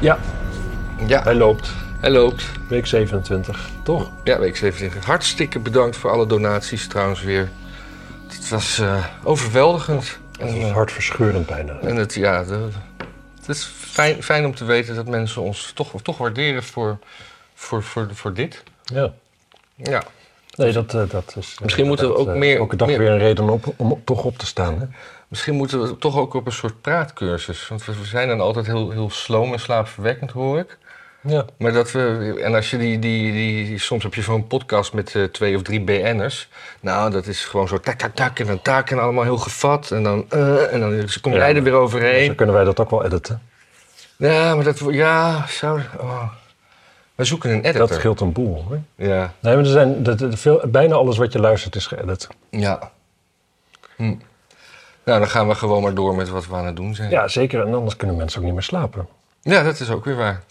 Ja, Ja, hij loopt. hij loopt. Week 27, toch? Ja, week 27. Hartstikke bedankt voor alle donaties trouwens weer. Het was eh, overweldigend. Het En, eh, hartverscheurend bijna. en het, ja, de- het is fijn, fijn om te weten dat mensen ons toch, toch waarderen voor, voor, voor, voor dit. Ja. Ja. Nee, dat, eh, dat is... eh, Misschien moeten we ook eh, meer- Elke dag meer- weer een reden op, om toch op te staan, hè? Misschien moeten we toch ook op een soort praatcursus. Want we zijn dan altijd heel, heel sloom en slaapverwekkend, hoor ik. Ja. Maar dat we, en als je die, die, die, soms heb je zo'n podcast met eh, twee of drie BN'ers. Nou, dat is gewoon zo tak, tak, tak en dan tak en allemaal heel gevat. En dan, eh, en dan kom Ja, jij er weer Dus overheen. dan kunnen wij dat ook wel editen. Ja, maar dat, ja, zou, oh. We zoeken een editor. Dat scheelt een boel, hoor. Ja, Nee, maar er zijn, de, de- veel, bijna alles wat je luistert is geëdit. ja. Hm. Nou, dan gaan we gewoon maar door met wat we aan het doen zijn. Ja, zeker. En anders kunnen mensen ook niet meer slapen. Ja, dat is ook weer waar.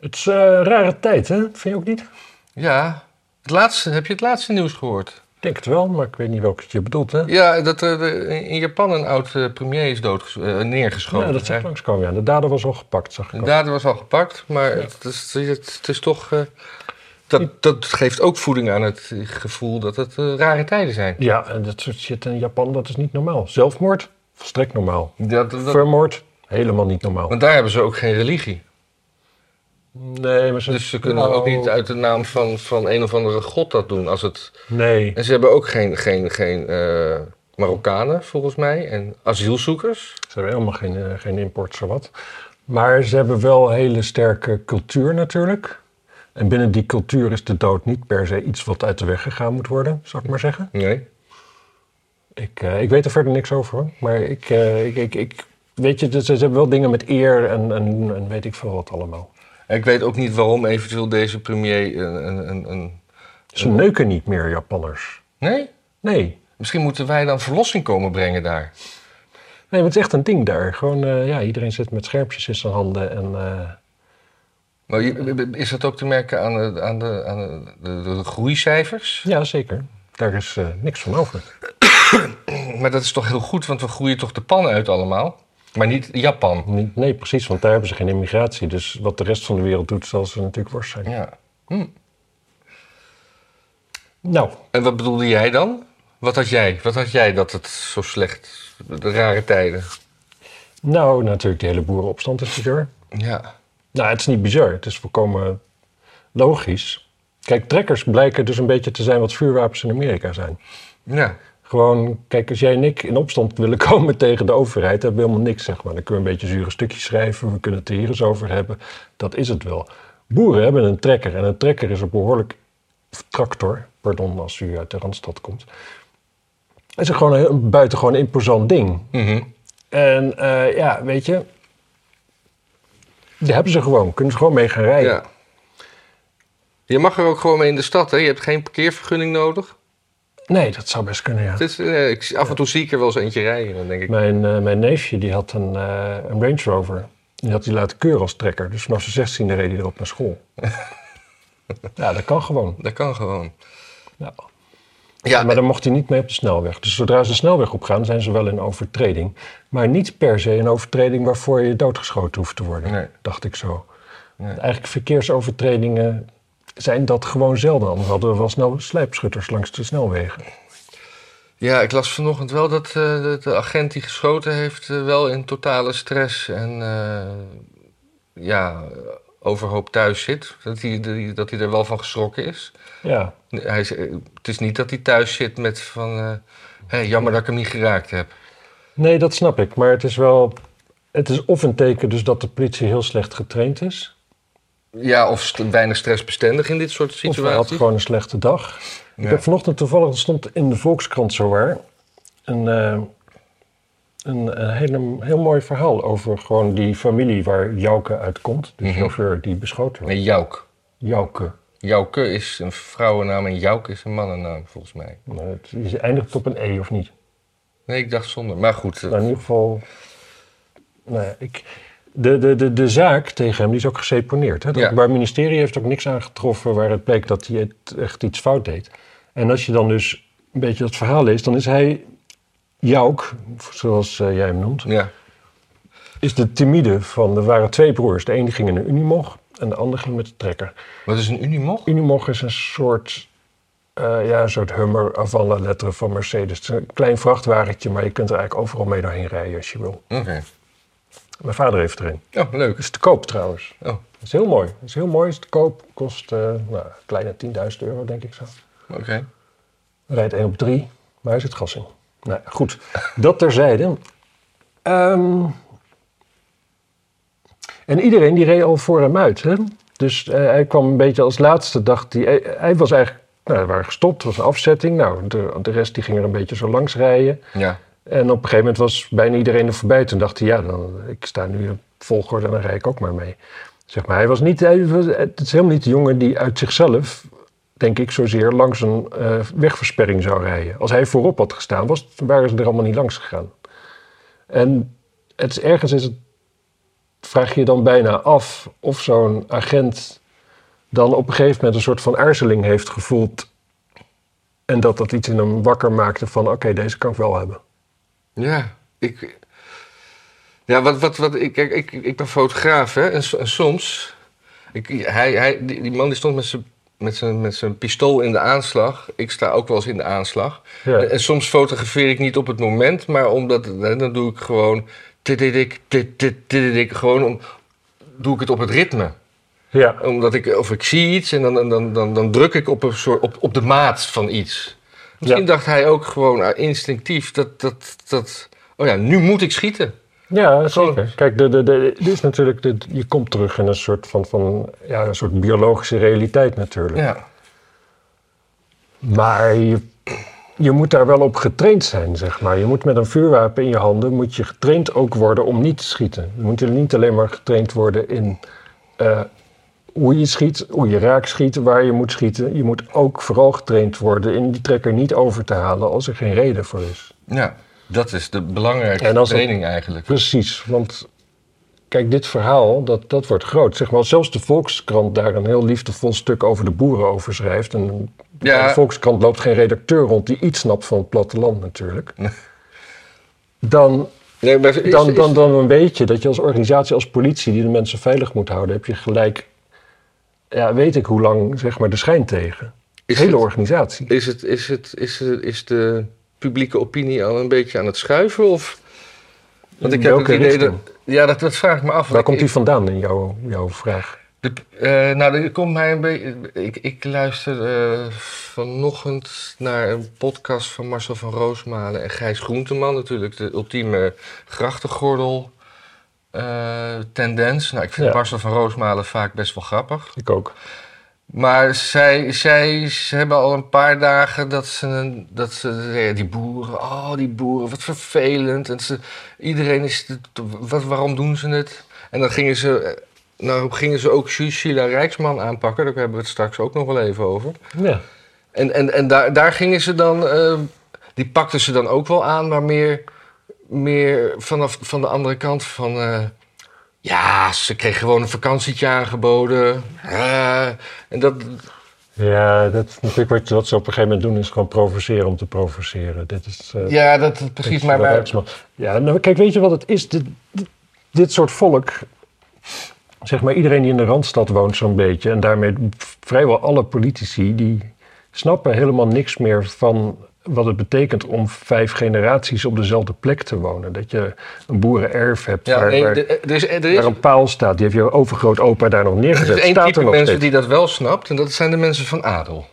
Het is eh, een rare tijd, hè? Vind je ook niet? Ja, het laatste, heb je het laatste nieuws gehoord? Ik denk het wel, maar ik weet niet welke je bedoelt, hè? Ja, dat er de- in Japan een oud eh, premier is dood, neergeschoten. Ja, dat zag langskomen, ja. De dader was al gepakt, zag ik De dader was al gepakt, maar het, is, het, het is toch. Dat, dat geeft ook voeding aan het gevoel dat het eh, rare tijden zijn. Ja, en dat soort shit in Japan, dat is niet normaal. Zelfmoord, volstrekt normaal. Dat, dat- Vermoord, helemaal niet normaal. want daar hebben ze ook geen religie. Nee, maar ze... Dus ze kunnen nou, ook niet uit de naam van, van een of andere god dat doen. Als het, Nee. en ze hebben ook geen, geen, geen eh, Marokkanen, volgens mij, en asielzoekers. Ze hebben helemaal geen, eh, geen import, zowat. Maar ze hebben wel een hele sterke cultuur natuurlijk. En binnen die cultuur is de dood niet per se iets wat uit de weg gegaan moet worden, zou ik maar zeggen. Nee. Ik, eh, ik weet er verder niks over, hoor. maar ik, eh, ik, ik, ik weet je, dus ze hebben wel dingen met eer en, en, en weet ik veel wat allemaal. En ik weet ook niet waarom eventueel deze premier een. een, een, een... Ze neuken niet meer, Japanners. Nee? Nee. Misschien moeten wij dan verlossing komen brengen daar. Nee, maar het is echt een ding daar. Gewoon, eh, ja, iedereen zit met schermpjes in zijn handen en... Maar is dat ook te merken aan de, aan de, aan de, de, de groeicijfers? ja, zeker. Daar is eh, niks van over. Maar dat is toch heel goed, want we groeien toch de pan uit allemaal? Maar niet Japan. Niet- Nee, precies, want daar hebben ze geen immigratie. Dus wat de rest van de wereld doet, zal ze natuurlijk worst zijn. Ja. Nou, En wat bedoelde jij dan? Wat had jij? Wat had jij dat het zo slecht, de rare tijden? nou, natuurlijk, de hele boerenopstand is bizar. Ja. Nou, het is niet bizar. Het is volkomen logisch. Kijk, trekkers blijken dus een beetje te zijn wat vuurwapens in Amerika zijn. Ja. Gewoon, kijk, als jij en ik in opstand willen komen tegen de overheid, hebben we helemaal niks, zeg maar. Dan kunnen we een beetje zure stukjes schrijven, we kunnen het er hier eens over hebben. Dat is het wel. Boeren hebben een trekker en een trekker is een behoorlijk tractor, pardon als u uit de Randstad komt. Het is gewoon een, buitengewoon imposant ding. Mhm. En eh, ja, weet je, die hebben ze gewoon, kunnen ze gewoon mee gaan rijden. ja. Je mag er ook gewoon mee in de stad, hè? Je hebt geen parkeervergunning nodig. Nee, dat zou best kunnen, ja. Eh, ik, af en toe zie ik er wel eens eentje rijden. Dan denk ik, Mijn, eh, mijn neefje die had een, eh, een Range Rover. Die had hij laten keuren als trekker. Dus vanaf zijn 16e reed hij erop naar school. ja, dat kan gewoon. dat kan gewoon. Ja. Ja, Maar dan mocht hij niet mee op de snelweg. Dus zodra ze de snelweg opgaan, zijn ze wel in overtreding. Maar niet per se een overtreding waarvoor je doodgeschoten hoeft te worden. Nee. Dacht ik zo. Nee. Eigenlijk verkeersovertredingen zijn dat gewoon zelden. Anders hadden we wel snel slijpschutters langs de snelwegen. Ja, ik las vanochtend wel dat eh, de, de agent die geschoten heeft eh, wel in totale stress en eh, ja, overhoop thuis zit. Dat hij, dat hij er wel van geschrokken is. Ja, Hij, eh, het is niet dat hij thuis zit met van, hé, jammer dat ik hem niet geraakt heb. Nee, dat snap ik. Maar het is wel. Het is of een teken dus dat de politie heel slecht getraind is. Ja, of st- weinig stressbestendig in dit soort Of hij had situaties. gewoon een slechte dag. Ik heb vanochtend toevallig, er stond in de Volkskrant zowaar, een, eh, een, een hele, heel mooi verhaal over gewoon die familie waar Jouke uitkomt. De Mhm. chauffeur die beschoten werd. Nee, Jouk. Jouke. Jouke is een vrouwennaam en Jouk is een mannennaam, volgens mij. Nou, het je eindigt op een E of niet? Nee, ik dacht zonder. Maar goed, eh, Nou, in ieder geval. Nou ja, ik, de, de, de, de zaak tegen hem die is ook geseponeerd. Hè? Het Ja. Openbaar Ministerie heeft ook niks aangetroffen waar het bleek dat hij echt iets fout deed. En als je dan dus een beetje dat verhaal leest, dan is hij Jouk, zoals eh, jij hem noemt. ja. is de timide van, er waren twee broers. De ene ging in een Unimog en de andere ging met de trekker. Wat is een Unimog? Unimog is een soort, eh, ja, een soort Hummer avant la lettre van Mercedes. Het is een klein vrachtwagentje, maar je kunt er eigenlijk overal mee doorheen rijden als je wil. Oké. Mijn vader heeft er een. Oh, leuk. is te koop trouwens. Oh, Dat is heel mooi. Dat is heel mooi, is te koop. Kost eh nou, een kleine 10.000 euro, denk ik zo. oké. Rijdt 1 op 3, maar hij zit gas in. Nou goed, dat terzijde. Ehm en iedereen die reed al voor hem uit. Hè? Dus eh, hij kwam een beetje als laatste, dacht hij. Hij, hij was eigenlijk, nou, waren gestopt, was een afzetting. Nou, de, de rest die ging er een beetje zo langs rijden. Ja. En op een gegeven moment was bijna iedereen er voorbij. Toen dacht hij, ja, dan, ik sta nu in volgorde en dan rijd ik ook maar mee. Zeg maar, hij was niet, hij was, het is helemaal niet de jongen die uit zichzelf, denk ik, zozeer langs een eh, wegversperring zou rijden. Als hij voorop had gestaan, was, waren ze er allemaal niet langs gegaan. En het ergens is het, vraag je je dan bijna af of zo'n agent dan op een gegeven moment een soort van aarzeling heeft gevoeld. En dat dat iets in hem wakker maakte van, oké, deze kan ik wel hebben. Ja, ik. Ja, wat, wat, wat, ik, kijk, ik, ik ben fotograaf, hè, en soms. Ik, hij, hij, die, die man die stond met zijn, met, zijn, met zijn pistool in de aanslag. Ik sta ook wel eens in de aanslag. Ja. En, en soms fotografeer ik niet op het moment, maar omdat. hè, Dan doe ik gewoon. Tididik, tit, tididik, gewoon om, doe ik het op het ritme. Ja, Omdat ik, of ik zie iets en dan, dan, dan, dan, dan druk ik op, een soort, op, op de maat van iets. Misschien Ja. dacht hij ook gewoon ah, instinctief dat, dat, dat... Oh ja, nu moet ik schieten. Ja zeker. Kijk, de, de, de, dit is natuurlijk, de, je komt terug in een soort van, van ja, een soort biologische realiteit natuurlijk. Ja. Maar je, je moet daar wel op getraind zijn, zeg maar. Je moet met een vuurwapen in je handen, moet je getraind ook worden om niet te schieten. Je moet niet alleen maar getraind worden in eh, hoe je schiet, hoe je raak schiet, waar je moet schieten. Je moet ook vooral getraind worden in die trekker niet over te halen als er geen reden voor is. ja, dat is de belangrijkste dat- training eigenlijk. Precies, want kijk, dit verhaal, dat, dat wordt groot. Zeg maar, als zelfs de Volkskrant daar een heel liefdevol stuk over de boeren over schrijft. En Ja. de Volkskrant loopt geen redacteur rond die iets snapt van het platteland natuurlijk. Dan, Nee, maar is- dan, dan, dan weet je dat je als organisatie, als politie die de mensen veilig moet houden, heb je gelijk, ja, weet ik hoe lang, zeg maar, de schijn tegen. De hele het- organisatie. Is, het, is, het, is, het, is de publieke opinie al een beetje aan het schuiven? Of? Want ik heb het idee dat... Ja, dat, dat vraag ik me af. Waar Ik- komt die vandaan in jouw, jouw vraag? De, eh, nou, er komt mij een beetje. Ik, ik luister eh, vanochtend naar een podcast van Marcel van Roosmalen en Gijs Groenteman. Natuurlijk de ultieme grachtengordel eh, tendens. Nou, ik vind Ja. Marcel van Roosmalen vaak best wel grappig. Ik ook. Maar zij, zij ze hebben al een paar dagen dat ze, dat ze die boeren, oh die boeren, wat vervelend. En ze, iedereen is, wat, waarom doen ze het? En dan gingen ze, nou gingen ze ook Sheila Rijksman aanpakken, daar hebben we het straks ook nog wel even over. Ja. En, en, en daar, daar gingen ze dan, eh, die pakten ze dan ook wel aan, maar meer, meer vanaf van de andere kant van... eh, ja, ze kreeg gewoon een vakantietje aangeboden. En dat, Ja, dat is natuurlijk wat, wat ze op een gegeven moment doen, is gewoon provoceren om te provoceren. Dit is. eh, ja, dat precies. Maar, Rijksman- Ja, nou, kijk, weet je wat het is? Dit, dit, dit soort volk, zeg maar iedereen die in de randstad woont, zo'n beetje, en daarmee vrijwel alle politici, die snappen helemaal niks meer van wat het betekent om vijf generaties op dezelfde plek te wonen. Dat je een boerenerf hebt ja, waar, nee, waar, de- er is, er is, waar een paal staat. Die heeft je overgrootopa daar nog er neergezet. is één type er mensen steeds. die dat wel snapt. En dat zijn de mensen van adel.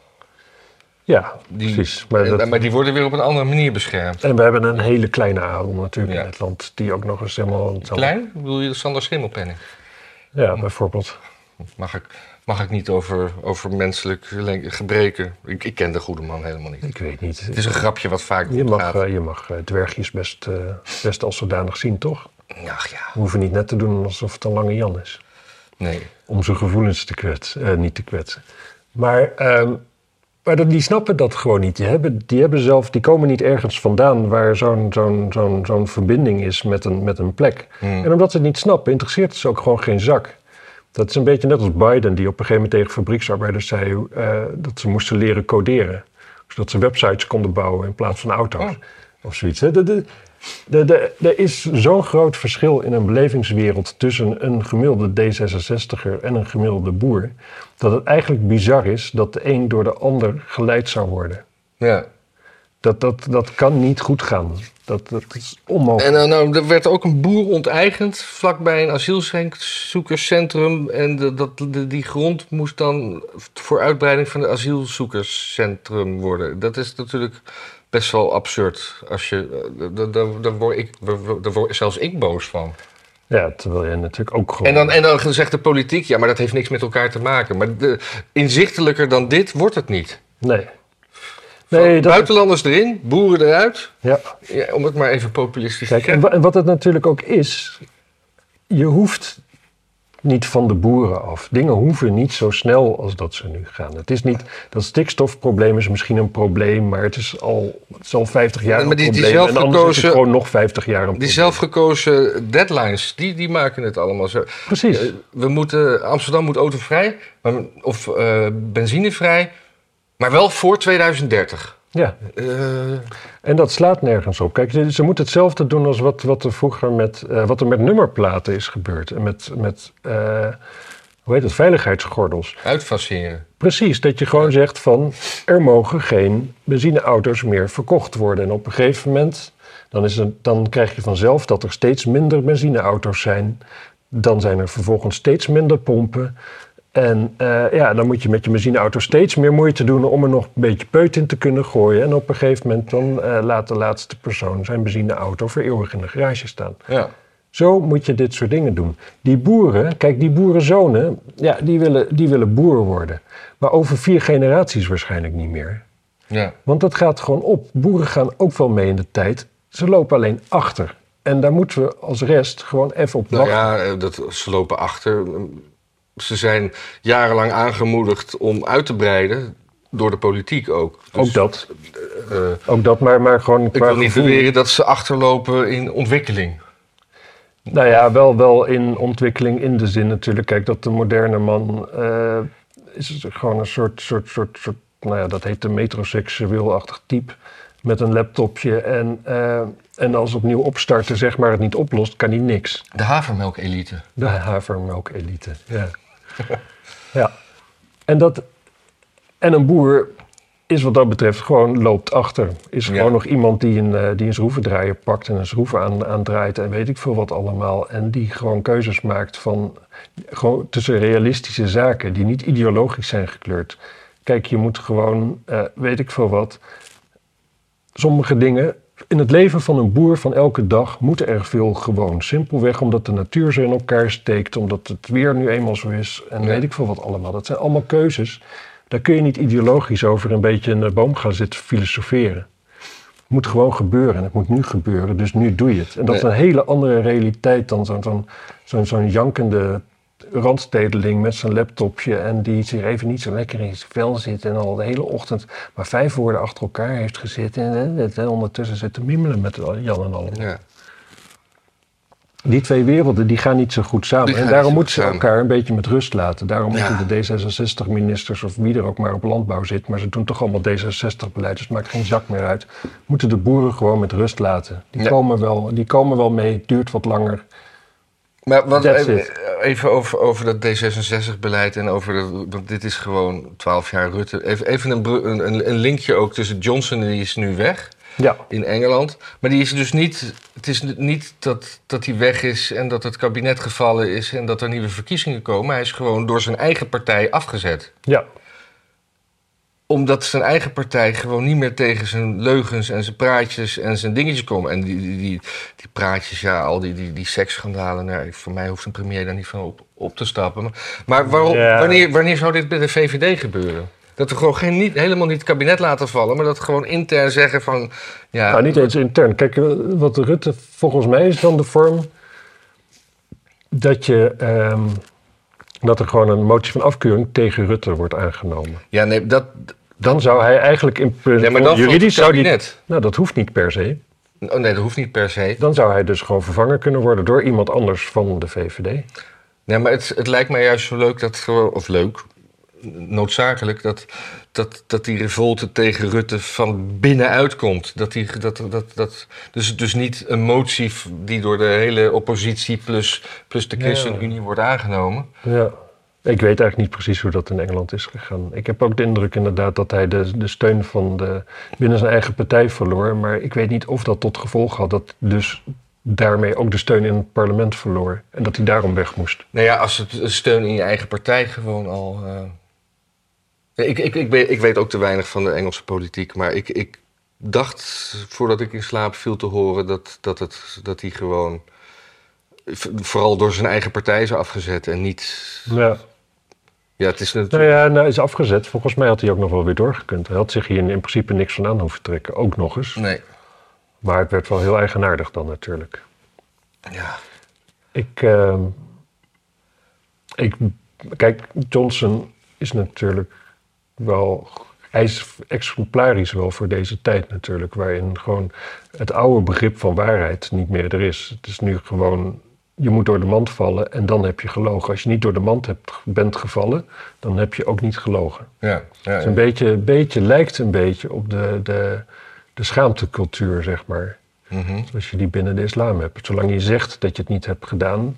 Ja, Die, precies. Maar dat- maar die worden weer op een andere manier beschermd. En we hebben een hele kleine adel natuurlijk Ja. in het land, die ook nog eens helemaal... Klein? Bedoel je de Sander Schimmelpenning? Ja, bijvoorbeeld. Mag ik, mag ik niet over, over menselijk len- gebreken? Ik, ik ken de goede man helemaal niet. Ik weet niet. Het is een grapje wat vaak Je mag, gaat. eh, je mag eh, dwergjes best, eh, best als zodanig zien, toch? Ach ja, We hoeven niet net te doen alsof het een lange Jan is. nee. Om zijn gevoelens te kwetsen, eh, niet te kwetsen. Maar, ehm, maar die snappen dat gewoon niet. Die, hebben, die, hebben zelf, die komen niet ergens vandaan waar zo'n zo'n zo'n zo'n verbinding is met een, met een plek. Hmm. En omdat ze het niet snappen, interesseert het ze ook gewoon geen zak. Dat is een beetje net als Biden, die op een gegeven moment tegen fabrieksarbeiders zei eh, dat ze moesten leren coderen. Zodat ze websites konden bouwen in plaats van auto's. Oh. Of zoiets. er is zo'n groot verschil in een belevingswereld tussen een gemiddelde D66er en een gemiddelde boer, dat het eigenlijk bizar is dat de een door de ander geleid zou worden. Ja. Dat, dat, dat kan niet goed gaan. Dat, dat is onmogelijk. En nou, nou, er werd ook een boer onteigend vlakbij een asielzoekerscentrum. En de, dat, de- die grond moest dan voor uitbreiding van het asielzoekerscentrum worden. Dat is natuurlijk best wel absurd. Als je, eh, daar- daar- daar word ik, daar word zelfs ik boos van. Ja, terwijl je natuurlijk ook gewoon... En dan, en dan zegt de politiek, ja, maar dat heeft niks met elkaar te maken. Maar de, inzichtelijker dan dit wordt het niet. Nee. Nee. Buitenlanders erin, boeren eruit. Ja. Ja, om het maar even populistisch Kijk, te en, zeggen. en wat het natuurlijk ook is, je hoeft niet van de boeren af. Dingen hoeven niet zo snel als dat ze nu gaan. Het is niet, dat stikstofprobleem is misschien een probleem, maar het is al, het is al 50 jaar Maar een die- die probleem. en anders is het gewoon nog 50 jaar een Die probleem. zelfgekozen deadlines, die, die maken het allemaal zo. Precies. Eh, We moeten, Amsterdam moet autovrij, of eh, benzinevrij, maar wel voor 2030. Ja, Eh, en dat slaat nergens op. Kijk, ze ze moeten hetzelfde doen als wat, wat er vroeger met, eh, wat er met nummerplaten is gebeurd. En met, met eh, hoe heet het, veiligheidsgordels. uitfaseren. Precies, dat je gewoon zegt van er mogen geen benzineauto's meer verkocht worden. En op een gegeven moment, dan, is het, dan krijg je vanzelf dat er steeds minder benzineauto's zijn. Dan zijn er vervolgens steeds minder pompen. En eh, ja, dan moet je met je benzineauto steeds meer moeite doen om er nog een beetje peut in te kunnen gooien. En op een gegeven moment dan eh, laat de laatste persoon zijn benzineauto voor eeuwig in de garage staan. Ja. Zo moet je dit soort dingen doen. Die boeren, kijk, die boerenzonen, ja, die willen, die willen boer worden. Maar over vier generaties waarschijnlijk niet meer. ja. Want dat gaat gewoon op. Boeren gaan ook wel mee in de tijd. Ze lopen alleen achter. En daar moeten we als rest gewoon even op Nou wachten. ja, eh, dat, ze lopen achter. Ze zijn jarenlang aangemoedigd om uit te breiden, door de politiek ook. Dus, ook dat. eh, Ook dat, maar, maar gewoon ik wil niet beweren dat ze achterlopen in ontwikkeling. Nou ja, wel, wel in ontwikkeling in de zin natuurlijk. Kijk, dat de moderne man eh, is gewoon een soort, soort, soort, soort, nou ja, dat heet een metroseksueel-achtig type met een laptopje. En, eh, en als opnieuw opstarten, zeg maar, het niet oplost, kan hij niks. De havermelkelite. De havermelk-elite, ja. Ja. En, dat, en een boer is wat dat betreft gewoon loopt achter. Is Ja. gewoon nog iemand die een, eh, die een schroevendraaier pakt en een schroeven aan, aandraait en weet ik veel wat allemaal. En die gewoon keuzes maakt van, gewoon tussen realistische zaken die niet ideologisch zijn gekleurd. Kijk, je moet gewoon, eh, weet ik veel wat, sommige dingen. In het leven van een boer van elke dag moet er veel gewoon. Simpelweg omdat de natuur zo in elkaar steekt, omdat het weer nu eenmaal zo is en Ja. weet ik veel wat allemaal. Dat zijn allemaal keuzes. Daar kun je niet ideologisch over een beetje in de boom gaan zitten filosoferen. Het moet gewoon gebeuren en het moet nu gebeuren, dus nu doe je het. En dat is een hele andere realiteit dan zo'n zo'n zo'n jankende randstedeling met zijn laptopje en die zich even niet zo lekker in zijn vel zit en al de hele ochtend maar vijf woorden achter elkaar heeft gezeten en, en, en ondertussen zit te mimelen met Jan en allemaal. Ja. Die twee werelden die gaan niet zo goed samen. En daarom moeten ze samen. elkaar een beetje met rust laten. Daarom Ja. moeten de D66-ministers of wie er ook maar op landbouw zit, maar ze doen toch allemaal D66-beleid, dus het maakt geen zak meer uit. Moeten de boeren gewoon met rust laten. Die, Ja. komen, wel, die komen wel mee, het duurt wat langer. Maar even, over, over dat D66-beleid en over dat, want dit is gewoon 12 jaar Rutte. Even, even een, een- een linkje ook tussen Johnson, die is nu weg Ja, in Engeland. Maar die is dus niet, het is niet dat, dat hij weg is en dat het kabinet gevallen is en dat er nieuwe verkiezingen komen. Hij is gewoon door zijn eigen partij afgezet. ja. Omdat zijn eigen partij gewoon niet meer tegen zijn leugens en zijn praatjes en zijn dingetjes komen. En die, die, die, die praatjes, ja, al die, die, die seksschandalen. Nou, voor mij hoeft een premier daar niet van op, op te stappen. Maar, maar waarom, wanneer, wanneer zou dit bij de VVD gebeuren? Dat we gewoon geen, niet, helemaal niet het kabinet laten vallen, maar dat gewoon intern zeggen van... Ja, Nou, niet eens intern. Kijk, eh, wat Rutte volgens mij is dan de vorm dat je ehm, dat er gewoon een motie van afkeuring tegen Rutte wordt aangenomen. ja nee, dat, Dan zou hij eigenlijk in maar dan juridisch zou die. Nou, dat hoeft niet per se. Oh nee, dat hoeft niet per se. Dan zou hij dus gewoon vervangen kunnen worden door iemand anders van de VVD. Nee, maar het, het lijkt mij juist zo leuk dat gewoon... Of leuk. noodzakelijk dat, dat, dat die revolte tegen Rutte van binnenuit komt. Dat die, dat, dat, dat, dus, dus niet een motie die door de hele oppositie plus, plus de ChristenUnie wordt aangenomen. Ja. Ik weet eigenlijk niet precies hoe dat in Engeland is gegaan. Ik heb ook de indruk inderdaad dat hij de, de steun van de, binnen zijn eigen partij verloor. Maar ik weet niet of dat tot gevolg had dat dus daarmee ook de steun in het parlement verloor. En dat hij daarom weg moest. Nou ja, als het steun in je eigen partij gewoon al. Uh... Ik, ik, ik, weet, ik weet ook te weinig van de Engelse politiek, maar ik, ik dacht voordat ik in slaap viel te horen dat, dat, het, dat hij gewoon vooral door zijn eigen partij is afgezet en niet. Ja. Ja, het is natuurlijk... Nou ja, nou is afgezet. Volgens mij had hij ook nog wel weer doorgekund. Hij had zich hier in principe niks van aan hoeven trekken. Ook nog eens. Nee. Maar het werd wel heel eigenaardig dan natuurlijk. Ja. Ik, uh, ik, kijk, Johnson is natuurlijk wel, hij is exemplarisch wel voor deze tijd natuurlijk, waarin gewoon het oude begrip van waarheid niet meer er is. Het is nu gewoon, je moet door de mand vallen en dan heb je gelogen. Als je niet door de mand hebt, bent gevallen, dan heb je ook niet gelogen. Ja, ja, ja. Het is een beetje, beetje, lijkt een beetje op de, de de schaamtecultuur, zeg maar. Mhm. Zoals je die binnen de islam hebt. Zolang je zegt dat je het niet hebt gedaan,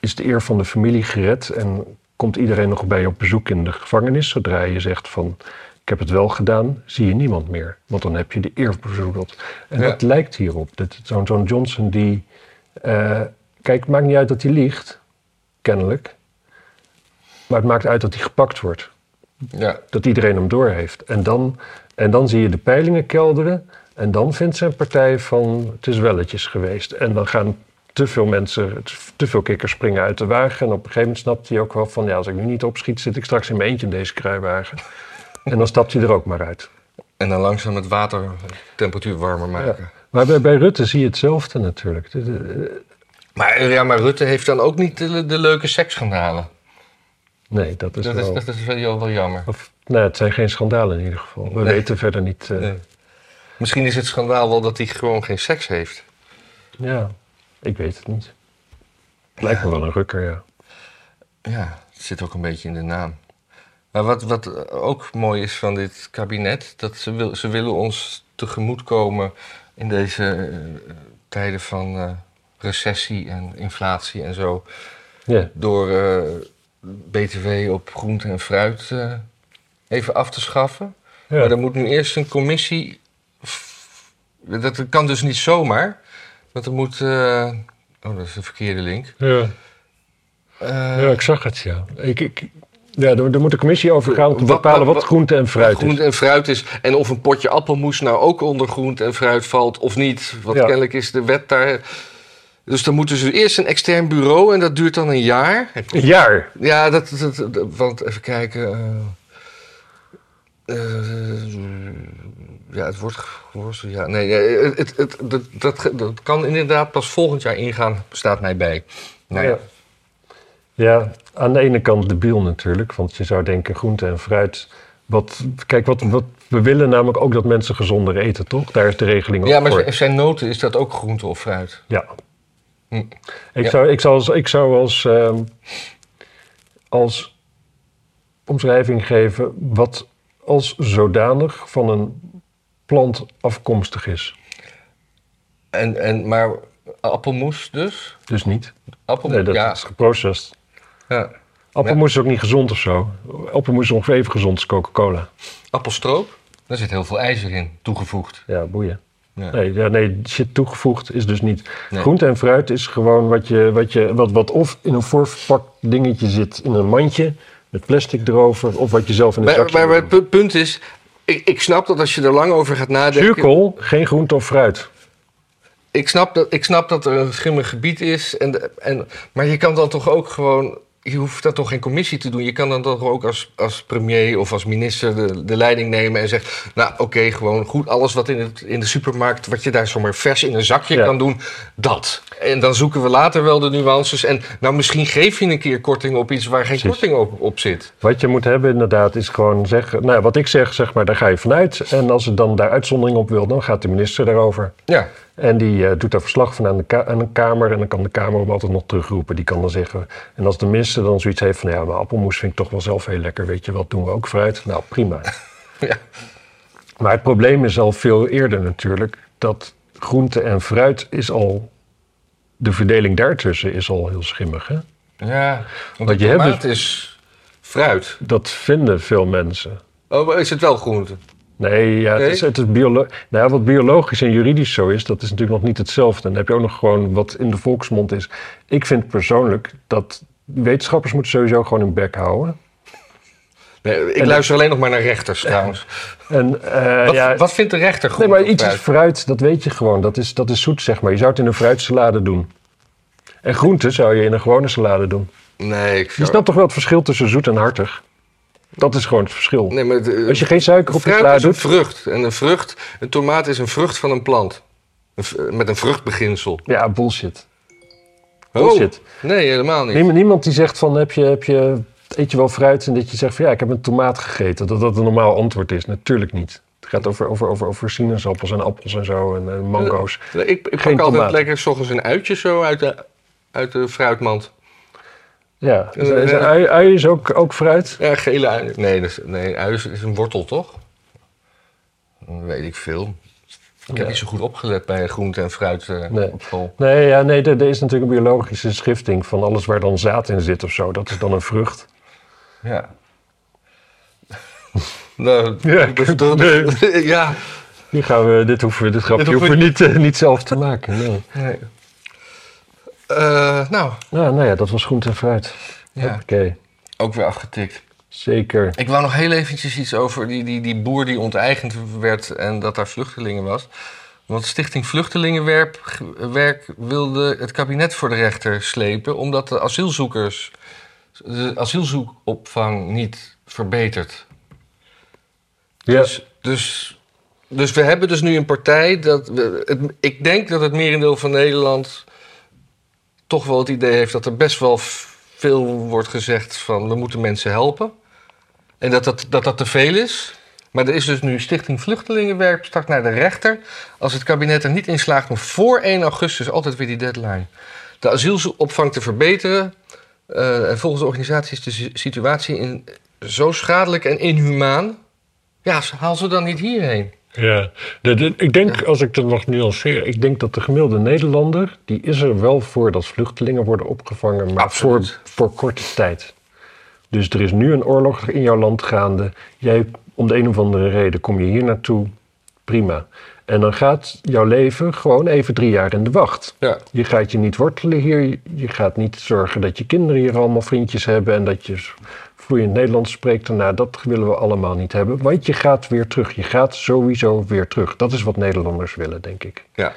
is de eer van de familie gered en komt iedereen nog bij je op bezoek in de gevangenis. Zodra je zegt van ik heb het wel gedaan, zie je niemand meer. Want dan heb je de eer bezoekeld. En Ja. dat lijkt hierop. Dat- Zo'n zo'n Johnson die... eh, kijk, het maakt niet uit dat hij liegt, kennelijk. Maar het maakt uit dat hij gepakt wordt Ja. dat iedereen hem doorheeft. En dan, en dan zie je de peilingen kelderen. En dan vindt zijn partij van het is welletjes geweest. En dan gaan te veel mensen, te veel kikkers springen uit de wagen. En op een gegeven moment snapt hij ook wel van... ja, als ik nu niet opschiet, zit ik straks in mijn eentje in deze kruiwagen. En dan stapt hij er ook maar uit. En dan langzaam het water temperatuur warmer maken. Maar bij, bij Rutte zie je hetzelfde natuurlijk. Maar, ja, maar Rutte heeft dan ook niet de, de leuke seksschandalen. Nee, dat is Dat is, wel... dat is wel, wel jammer. Of, nee, het zijn geen schandalen in ieder geval. We Nee. weten verder niet... eh, Nee. Misschien is het schandaal wel dat hij gewoon geen seks heeft. Ja, ik weet het niet. Het lijkt me wel een rukker, ja. Ja, het zit ook een beetje in de naam. Maar wat, wat ook mooi is van dit kabinet, dat ze, wil, ze willen ons tegemoetkomen in deze eh, tijden van eh, recessie en inflatie en zo. Ja, Door eh, BTW op groente en fruit eh, even af te schaffen. ja. Maar er moet nu eerst een commissie. Dat kan dus niet zomaar. Want er moet. eh, Oh, dat is de verkeerde link. ja. Ja, ik zag het, ja. Ik, ik, ja er, moet een commissie over gaan om te Wat- bepalen wat- wat, groente en fruit wat groente is. en fruit is. En of een potje appelmoes nou ook onder groente en fruit valt of niet. Want Ja. kennelijk is de wet daar. Dus dan moeten ze eerst een extern bureau en dat duurt dan een jaar. Een jaar. Ja, dat, dat, dat- want even kijken. eh, eh, ja, het wordt geworsteld. Ja, nee, het, het, het, dat, dat, dat kan inderdaad pas volgend jaar ingaan, staat mij bij. Nou ja. Ja. Aan de ene kant debiel natuurlijk. Want je zou denken groente en fruit. Wat, kijk, wat, wat, we willen namelijk ook dat mensen gezonder eten, toch? Daar is de regeling ook Ja, maar voor. zijn noten, is dat ook groente of fruit? Ja. Hm. Ik, Ja. zou, ik, zou als, ik zou als, ehm, als omschrijving geven wat als zodanig van een plant afkomstig is. En, en, maar appelmoes dus? Dus niet. Appelmoes, Nee, dat ja. is geprocessed. ja. Appelmoes is ook niet gezond of zo. Appelmoes is ongeveer even gezond als Coca-Cola. Appelstroop, daar zit heel veel ijzer in, toegevoegd. Ja, boeien. Nee, ja, nee, shit toegevoegd is dus niet. Nee. Groente en fruit is gewoon wat, je, wat, je, wat, wat of in een voorverpakt dingetje zit in een mandje met plastic erover, of wat je zelf in Maar, zakje maar, maar het pu- punt is, ik, ik snap dat als je er lang over gaat nadenken... Zuurkool, geen groente of fruit. Ik snap, dat, ik snap dat er een schimmig gebied is. En, de- en, maar je kan dan toch ook gewoon. Je hoeft daar toch geen commissie te doen. Je kan dan toch ook als, als premier of als minister de, de leiding nemen en zeggen: Nou, oké, gewoon goed. Alles wat in, het, in de supermarkt, wat je daar zomaar vers in een zakje Ja. kan doen, dat. En dan zoeken we later wel de nuances. En nou, misschien geef je een keer korting op iets waar geen Precies. korting op, op zit. Wat je moet hebben inderdaad is gewoon zeggen, nou wat ik zeg, zeg maar, daar ga je vanuit. En als het dan daar uitzondering op wil, dan gaat de minister daarover. Ja, En die eh, doet daar verslag van aan de, aan een kamer. En dan kan de kamer hem altijd nog terugroepen. Die kan dan zeggen. En als de minister dan zoiets heeft van ja, maar appelmoes vind ik toch wel zelf heel lekker. Weet je wat, doen we ook fruit? Nou, prima. Ja. Maar het probleem is al veel eerder natuurlijk. Dat groente en fruit is al. De verdeling daartussen is al heel schimmig. Hè? Ja, want je hebt tomaat is fruit. Dat vinden veel mensen. Oh, maar is het wel groente? Nee, ja, het Nee? is, het is biolo nou, ja, wat biologisch en juridisch zo is, dat is natuurlijk nog niet hetzelfde. En dan heb je ook nog gewoon wat in de volksmond is. Ik vind persoonlijk dat wetenschappers moeten sowieso gewoon hun bek houden. Nee, ik En- luister alleen nog maar naar rechters trouwens. En, eh, Wat, ja, wat vindt de rechter goed? nee, maar iets is fruit? dat weet je gewoon. Dat is, dat is zoet, zeg maar. Je zou het in een fruitsalade doen. En groente zou je in een gewone salade doen. Nee, ik Je snapt toch wel het verschil tussen zoet en hartig? Dat is gewoon het verschil. Nee, maar de- Als je geen suiker op je fruit sla is een doet... vrucht. En een vrucht, een tomaat is een vrucht van een plant. Een v- met een vruchtbeginsel. Ja, bullshit. Bullshit. Oh, nee, helemaal niet. Niemand, niemand die zegt van, heb je, heb je, eet je wel fruit? En dat je zegt van, ja, ik heb een tomaat gegeten. Dat dat een normaal antwoord is. Natuurlijk niet. Het gaat over, over, over, over sinaasappels en appels en zo en, eh, mango's. Ik, ik pak altijd lekker s ochtends een uitje zo uit de, uit de fruitmand. Ja, Eh, is ja. ui, ui is ook, ook fruit? Ja, gele ui. Nee, is, nee ui is, is een wortel, toch? Dat weet ik veel. Ik heb niet zo goed opgelet bij groente en fruit eh, Nee. op school. Nee, ja, nee, er, er is natuurlijk een biologische schifting van alles waar dan zaad in zit of zo. Dat is dan een vrucht. Ja. nou, Ja, dat- ja. Nu gaan we, dit, hoeven, we- dit grapje Dit hoeven we niet, niet zelf te maken. Nee. Nee. Eh, nou, Nou, nou ja, dat was groente en fruit. ja, Oké, ook weer afgetikt. zeker. Ik wou nog heel eventjes iets over die, die, die boer die onteigend werd en dat daar vluchtelingen was. Want Stichting Vluchtelingenwerk werk wilde het kabinet voor de rechter slepen... omdat de asielzoekers, de asielzoekopvang niet verbetert. Ja, Dus, dus, dus we hebben dus nu een partij dat... We, het, ik denk dat het merendeel van Nederland toch wel het idee heeft... dat er best wel veel wordt gezegd van we moeten mensen helpen. En dat dat, dat, dat te veel is. Maar er is dus nu Stichting Vluchtelingenwerk start naar de rechter... als het kabinet er niet in slaagt om voor 1 augustus, altijd weer die deadline... de asielopvang te verbeteren. Eh, en volgens de organisatie is de si- situatie in, zo schadelijk en inhumaan... Ja, haal ze dan niet hierheen. Ja, de- de- ik denk, als ik dat mag nuanceren, ik denk dat de gemiddelde Nederlander, die is er wel voor dat vluchtelingen worden opgevangen, maar voor, voor korte tijd. Dus er is nu een oorlog in jouw land gaande. Jij, om de een of andere reden, kom je hier naartoe. Prima. En dan gaat jouw leven gewoon even drie jaar in de wacht. Ja. Je gaat je niet wortelen hier. Je gaat niet zorgen dat je kinderen hier allemaal vriendjes hebben en dat je vloeiend Nederlands spreekt. Nou, dat willen we allemaal niet hebben. Want je gaat weer terug. Je gaat sowieso weer terug. Dat is wat Nederlanders willen, denk ik. Ja.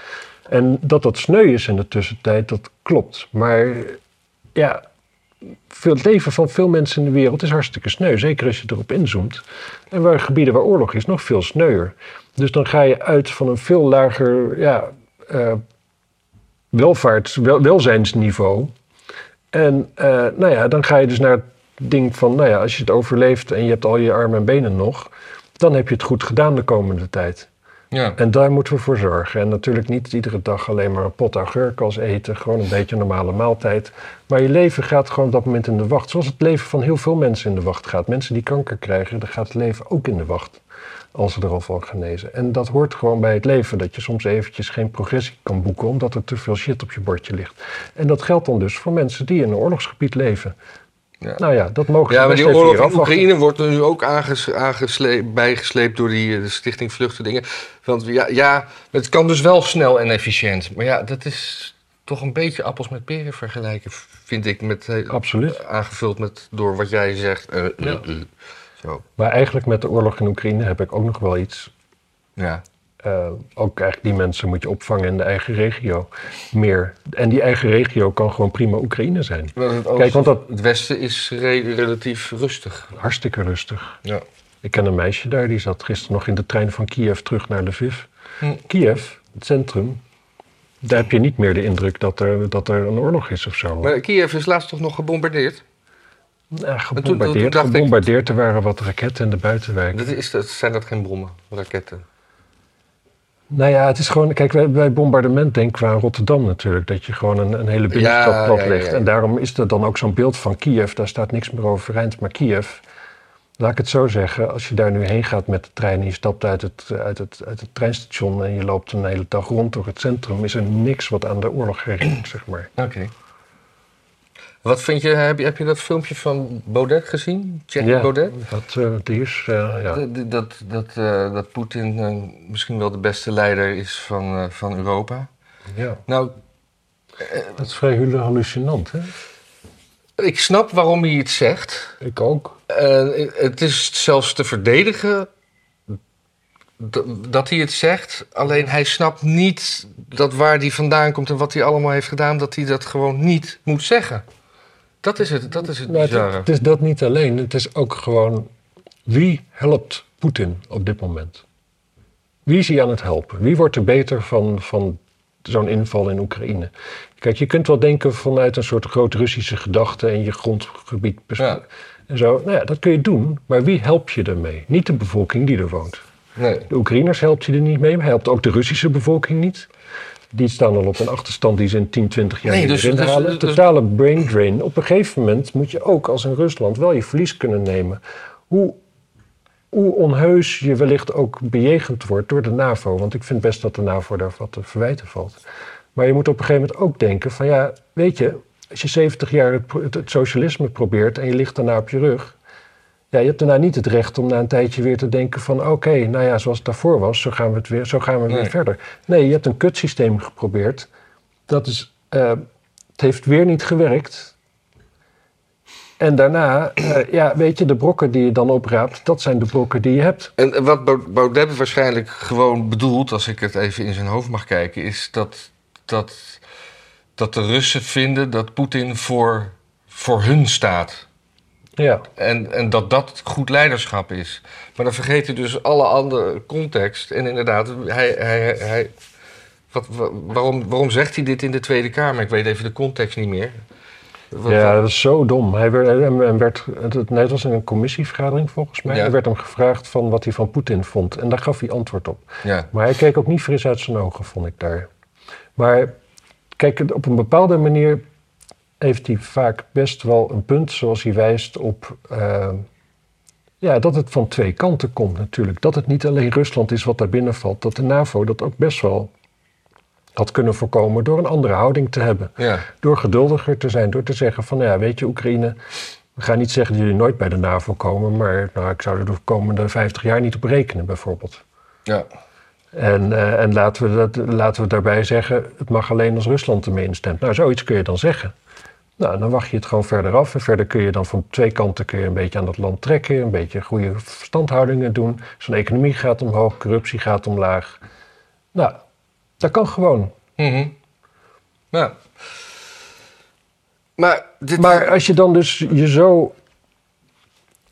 En dat dat sneu is in de tussentijd, dat klopt. Maar ja, veel, het leven van veel mensen in de wereld is hartstikke sneu. Zeker als je erop inzoomt. En waar gebieden waar oorlog is, nog veel sneuier. Dus dan ga je uit van een veel lager ja, eh, welvaarts, wel, welzijnsniveau. En eh, nou ja, dan ga je dus naar ding van, nou ja, als je het overleeft en je hebt al je armen en benen nog, dan heb je het goed gedaan de komende tijd. Ja. En daar moeten we voor zorgen. En natuurlijk niet iedere dag alleen maar een pot augurk als eten. Gewoon een beetje een normale maaltijd. Maar je leven gaat gewoon op dat moment in de wacht. Zoals het leven van heel veel mensen in de wacht gaat. Mensen die kanker krijgen, dan gaat het leven ook in de wacht. Als ze er al van genezen. En dat hoort gewoon bij het leven. Dat je soms eventjes geen progressie kan boeken. Omdat er te veel shit op je bordje ligt. En dat geldt dan dus voor mensen die in een oorlogsgebied leven. Ja. Nou ja, dat mogen ze Ja, maar die oorlog in afwachten. Oekraïne wordt er nu ook aanges, aangesleept, bijgesleept door die eh, Stichting Vluchtelingen. Want ja, ja, het kan dus wel snel en efficiënt. Maar ja, dat is toch een beetje appels met peren vergelijken, vind ik. Met, eh, Absoluut. Aangevuld met door wat jij zegt. eh. Zo, Maar eigenlijk met de oorlog in Oekraïne heb ik ook nog wel iets ja. Eh, ook eigenlijk die mensen moet je opvangen in de eigen regio. Meer. En die eigen regio kan gewoon prima Oekraïne zijn. Kijk, want dat- het westen is re- relatief rustig. Hartstikke rustig. Ja. Ik ken een meisje daar, die zat gisteren nog in de trein van Kiev terug naar Lviv. Hm. Kiev, het centrum, daar heb je niet meer de indruk dat er, dat er een oorlog is of zo. Maar Kiev is laatst toch nog gebombardeerd? Ja, toen gebombardeerd, dacht ik- gebombardeerd. Er waren wat raketten in de buitenwijk. Dat is, dat, zijn dat geen bommen, raketten? Nou ja, het is gewoon... Kijk, bij, bombardement denken we aan Rotterdam natuurlijk. Dat je gewoon een, een hele binnenstad Ja, plat ja, ja, legt. ja. En daarom is er dan ook zo'n beeld van Kiev. Daar staat niks meer overeind. Maar Kiev, laat ik het zo zeggen... Als je daar nu heen gaat met de trein... en je stapt uit het, uit het, uit het treinstation... en je loopt een hele dag rond door het centrum... is er niks wat aan de oorlog herinnert, zeg maar. Oké. Wat vind je, heb je, heb je dat filmpje van Baudet gezien? Thierry Ja. Baudet? Dat, eh, die is, eh, ja. Dat, dat, dat, eh, dat Poetin eh, misschien wel de beste leider is van, eh, van Europa. ja. Nou, Dat is vrij hallucinant, hè? ik snap waarom hij het zegt. Ik ook. Eh, het is zelfs te verdedigen dat hij het zegt. Alleen hij snapt niet dat waar hij vandaan komt en wat hij allemaal heeft gedaan, dat hij dat gewoon niet moet zeggen. Dat is het, dat is het bizarre. het is dat niet alleen. Het is ook gewoon... Wie helpt Poetin op dit moment? Wie is hij aan het helpen? Wie wordt er beter van, van zo'n inval in Oekraïne? Kijk, je kunt wel denken vanuit een soort groot Russische gedachte... en je grondgebied Ja. en zo. Nou ja, dat kun je doen. Maar wie help je ermee? Niet de bevolking die er woont. Nee. De Oekraïners helpt je er niet mee. Maar helpt ook de Russische bevolking niet. Die staan al op een achterstand die ze in 10, 20 jaar Nee, niet dus- meer dus- inhalen. dus- Totale brain drain. Op een gegeven moment moet je ook als een Rusland wel je verlies kunnen nemen. Hoe, hoe onheus je wellicht ook bejegend wordt door de NAVO. Want ik vind best dat de NAVO daar wat te verwijten valt. Maar je moet op een gegeven moment ook denken van ja, weet je... Als je 70 jaar het, pro- het- het socialisme probeert en je ligt daarna op je rug... Ja, je hebt daarna niet het recht om na een tijdje weer te denken van... oké, nou ja, zoals het daarvoor was, zo gaan we, het weer, zo gaan we Nee. weer verder. Nee, je hebt een kutsysteem geprobeerd. Dat is, eh, het heeft weer niet gewerkt. En daarna, eh, ja, weet je, de brokken die je dan opraapt... dat zijn de brokken die je hebt. En wat Bau- Baudet waarschijnlijk gewoon bedoelt, als ik het even in zijn hoofd mag kijken, is dat, dat, dat de Russen vinden dat Poetin voor, voor hun staat. Ja, En, en dat dat goed leiderschap is. Maar dan vergeet hij dus alle andere context. En inderdaad, hij, hij, hij, wat, wa- waarom, waarom zegt hij dit in de Tweede Kamer? Ik weet even de context niet meer. Wat- ja, dat is zo dom. Hij werd, en, werd, het, het was in een commissievergadering volgens mij. Ja. Er werd hem gevraagd van wat hij van Poetin vond. En daar gaf hij antwoord op. ja. Maar hij keek ook niet fris uit zijn ogen, vond ik daar. Maar kijk, op een bepaalde manier heeft hij vaak best wel een punt, zoals hij wijst op. eh, ja, dat het van twee kanten komt natuurlijk. Dat het niet alleen Rusland is wat daar binnenvalt. Dat de NAVO dat ook best wel had kunnen voorkomen door een andere houding te hebben. ja. Door geduldiger te zijn, door te zeggen van, nou ja, weet je, Oekraïne... We gaan niet zeggen dat jullie nooit bij de NAVO komen... maar nou, ik zou er de komende 50 jaar niet op rekenen, bijvoorbeeld. ja. En, eh, en laten, we dat, laten we daarbij zeggen, het mag alleen als Rusland ermee instemt. Nou, zoiets kun je dan zeggen. Nou, dan wacht je het gewoon verder af. En verder kun je dan van twee kanten kun je een beetje aan dat land trekken. Een beetje goede verstandhoudingen doen. Zo'n economie gaat omhoog, corruptie gaat omlaag. Nou, dat kan gewoon. Mhm. ja. Maar, dit, Maar als je dan dus je zo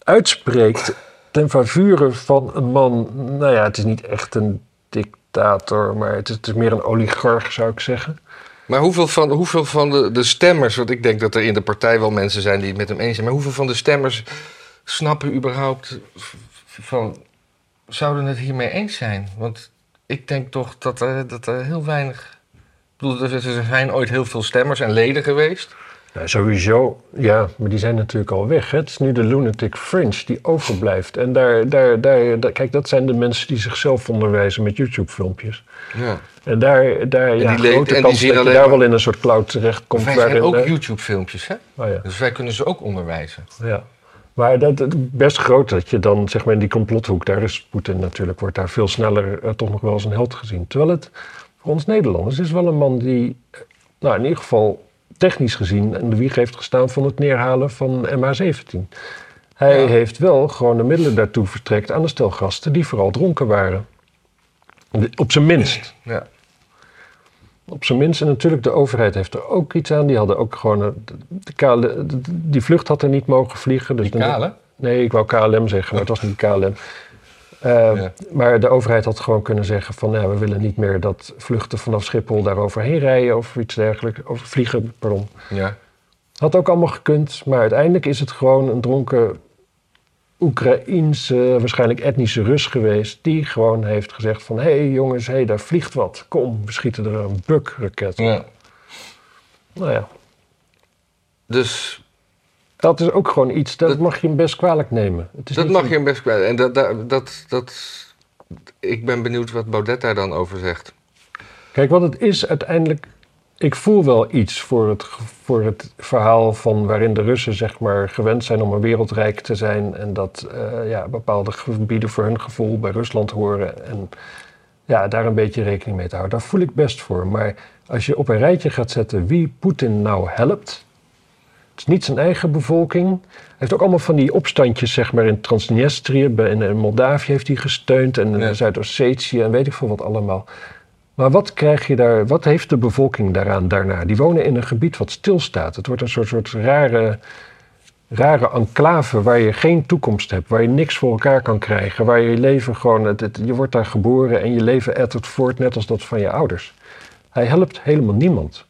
uitspreekt ten favure van een man... Nou ja, het is niet echt een dictator, maar het is, het is meer een oligarch, zou ik zeggen. Maar hoeveel van, hoeveel van de, de stemmers, want ik denk dat er in de partij wel mensen zijn die het met hem eens zijn, maar hoeveel van de stemmers snappen überhaupt van, zouden het hiermee eens zijn? Want ik denk toch dat er, dat er heel weinig. Ik bedoel, er zijn ooit heel veel stemmers en leden geweest. Nou, sowieso, ja, maar die zijn natuurlijk al weg. Hè? Het is nu de lunatic fringe die overblijft. En daar, daar, daar, daar- kijk, dat zijn de mensen die zichzelf onderwijzen met YouTube-filmpjes. Ja. En daar, daar ja, die grote en die kans zien dat je daar wel in een soort cloud terechtkomt. Wij zijn waarin, ook YouTube-filmpjes, hè? oh ja. Dus wij kunnen ze ook onderwijzen. Ja. Maar dat, dat- best groot dat je dan, zeg maar, in die complothoek, daar is Poetin natuurlijk, wordt daar veel sneller eh, toch nog wel als een held gezien. Terwijl het voor ons Nederlanders is wel een man die, eh, nou in ieder geval technisch gezien, en de wieg heeft gestaan van het neerhalen van MH17. Hij Ja. heeft wel gewoon de middelen daartoe verstrekt aan de stel gasten die vooral dronken waren. Op zijn minst. Ja. Op zijn minst. En natuurlijk, de overheid heeft er ook iets aan. Die hadden ook gewoon. een- De, die vlucht had er niet mogen vliegen. Dus Die dan-? Nee, ik wou KLM zeggen, maar het was niet KLM. Eh, Ja. Maar de overheid had gewoon kunnen zeggen van... Ja, we willen niet meer dat vluchten vanaf Schiphol daar overheen rijden... of iets dergelijks, of vliegen, pardon. Ja. Had ook allemaal gekund, maar uiteindelijk is het gewoon een dronken Oekraïense, waarschijnlijk etnische Rus geweest, die gewoon heeft gezegd van, hé hey, jongens, hé, hey, daar vliegt wat. Kom, we schieten er een Buk-raket op. Ja. Nou ja, Dus dat is ook gewoon iets, dat, Dat- mag je hem best kwalijk nemen. Het is dat mag je hem best kwijt. En dat, dat, dat, dat, ik ben benieuwd wat Baudet daar dan over zegt. Kijk, wat het is uiteindelijk. Ik voel wel iets voor het, voor het verhaal van waarin de Russen zeg maar gewend zijn om een wereldrijk te zijn. En dat eh, ja, bepaalde gebieden voor hun gevoel bij Rusland horen. En ja, daar een beetje rekening mee te houden. Daar voel ik best voor. Maar als je op een rijtje gaat zetten wie Poetin nou helpt. Het is niet zijn eigen bevolking. Hij heeft ook allemaal van die opstandjes, zeg maar, in Transnistrië. bij- In, Moldavië heeft hij gesteund. En in Ja. Zuid-Ossetië en weet ik veel wat allemaal. Maar wat krijg je daar, wat heeft de bevolking daaraan daarna? Die wonen in een gebied wat stilstaat. Het wordt een soort, soort rare, rare enclave waar je geen toekomst hebt, waar je niks voor elkaar kan krijgen, waar je leven gewoon, het, het- je wordt daar geboren en je leven ettert voort net als dat van je ouders. Hij helpt helemaal niemand.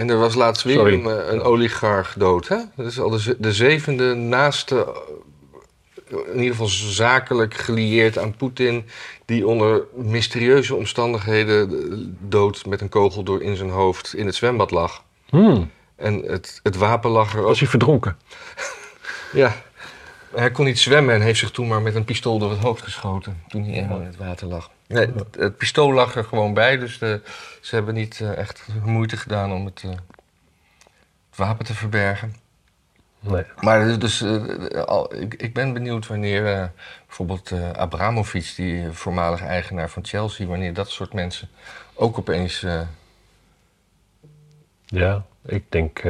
En er was laatst weer Sorry. een, eh, een oligarch dood, hè? Dat is al de, de zevende naaste, eh, in ieder geval zakelijk gelieerd aan Poetin... die onder mysterieuze omstandigheden eh, dood met een kogel door in zijn hoofd in het zwembad lag. Hmm, En het, het wapen lag er ook. was hij verdronken? Ja. Hij kon niet zwemmen en heeft zich toen maar met een pistool door het hoofd geschoten. Toen hij in het water lag. Nee, het, het pistool lag er gewoon bij, dus de, ze hebben niet eh, echt moeite gedaan om het, eh, het wapen te verbergen. Nee. Maar dus, eh, al, ik, ik ben benieuwd wanneer eh, bijvoorbeeld eh Abramovic, die voormalig eigenaar van Chelsea, wanneer dat soort mensen ook opeens. eh, Ja, ik denk.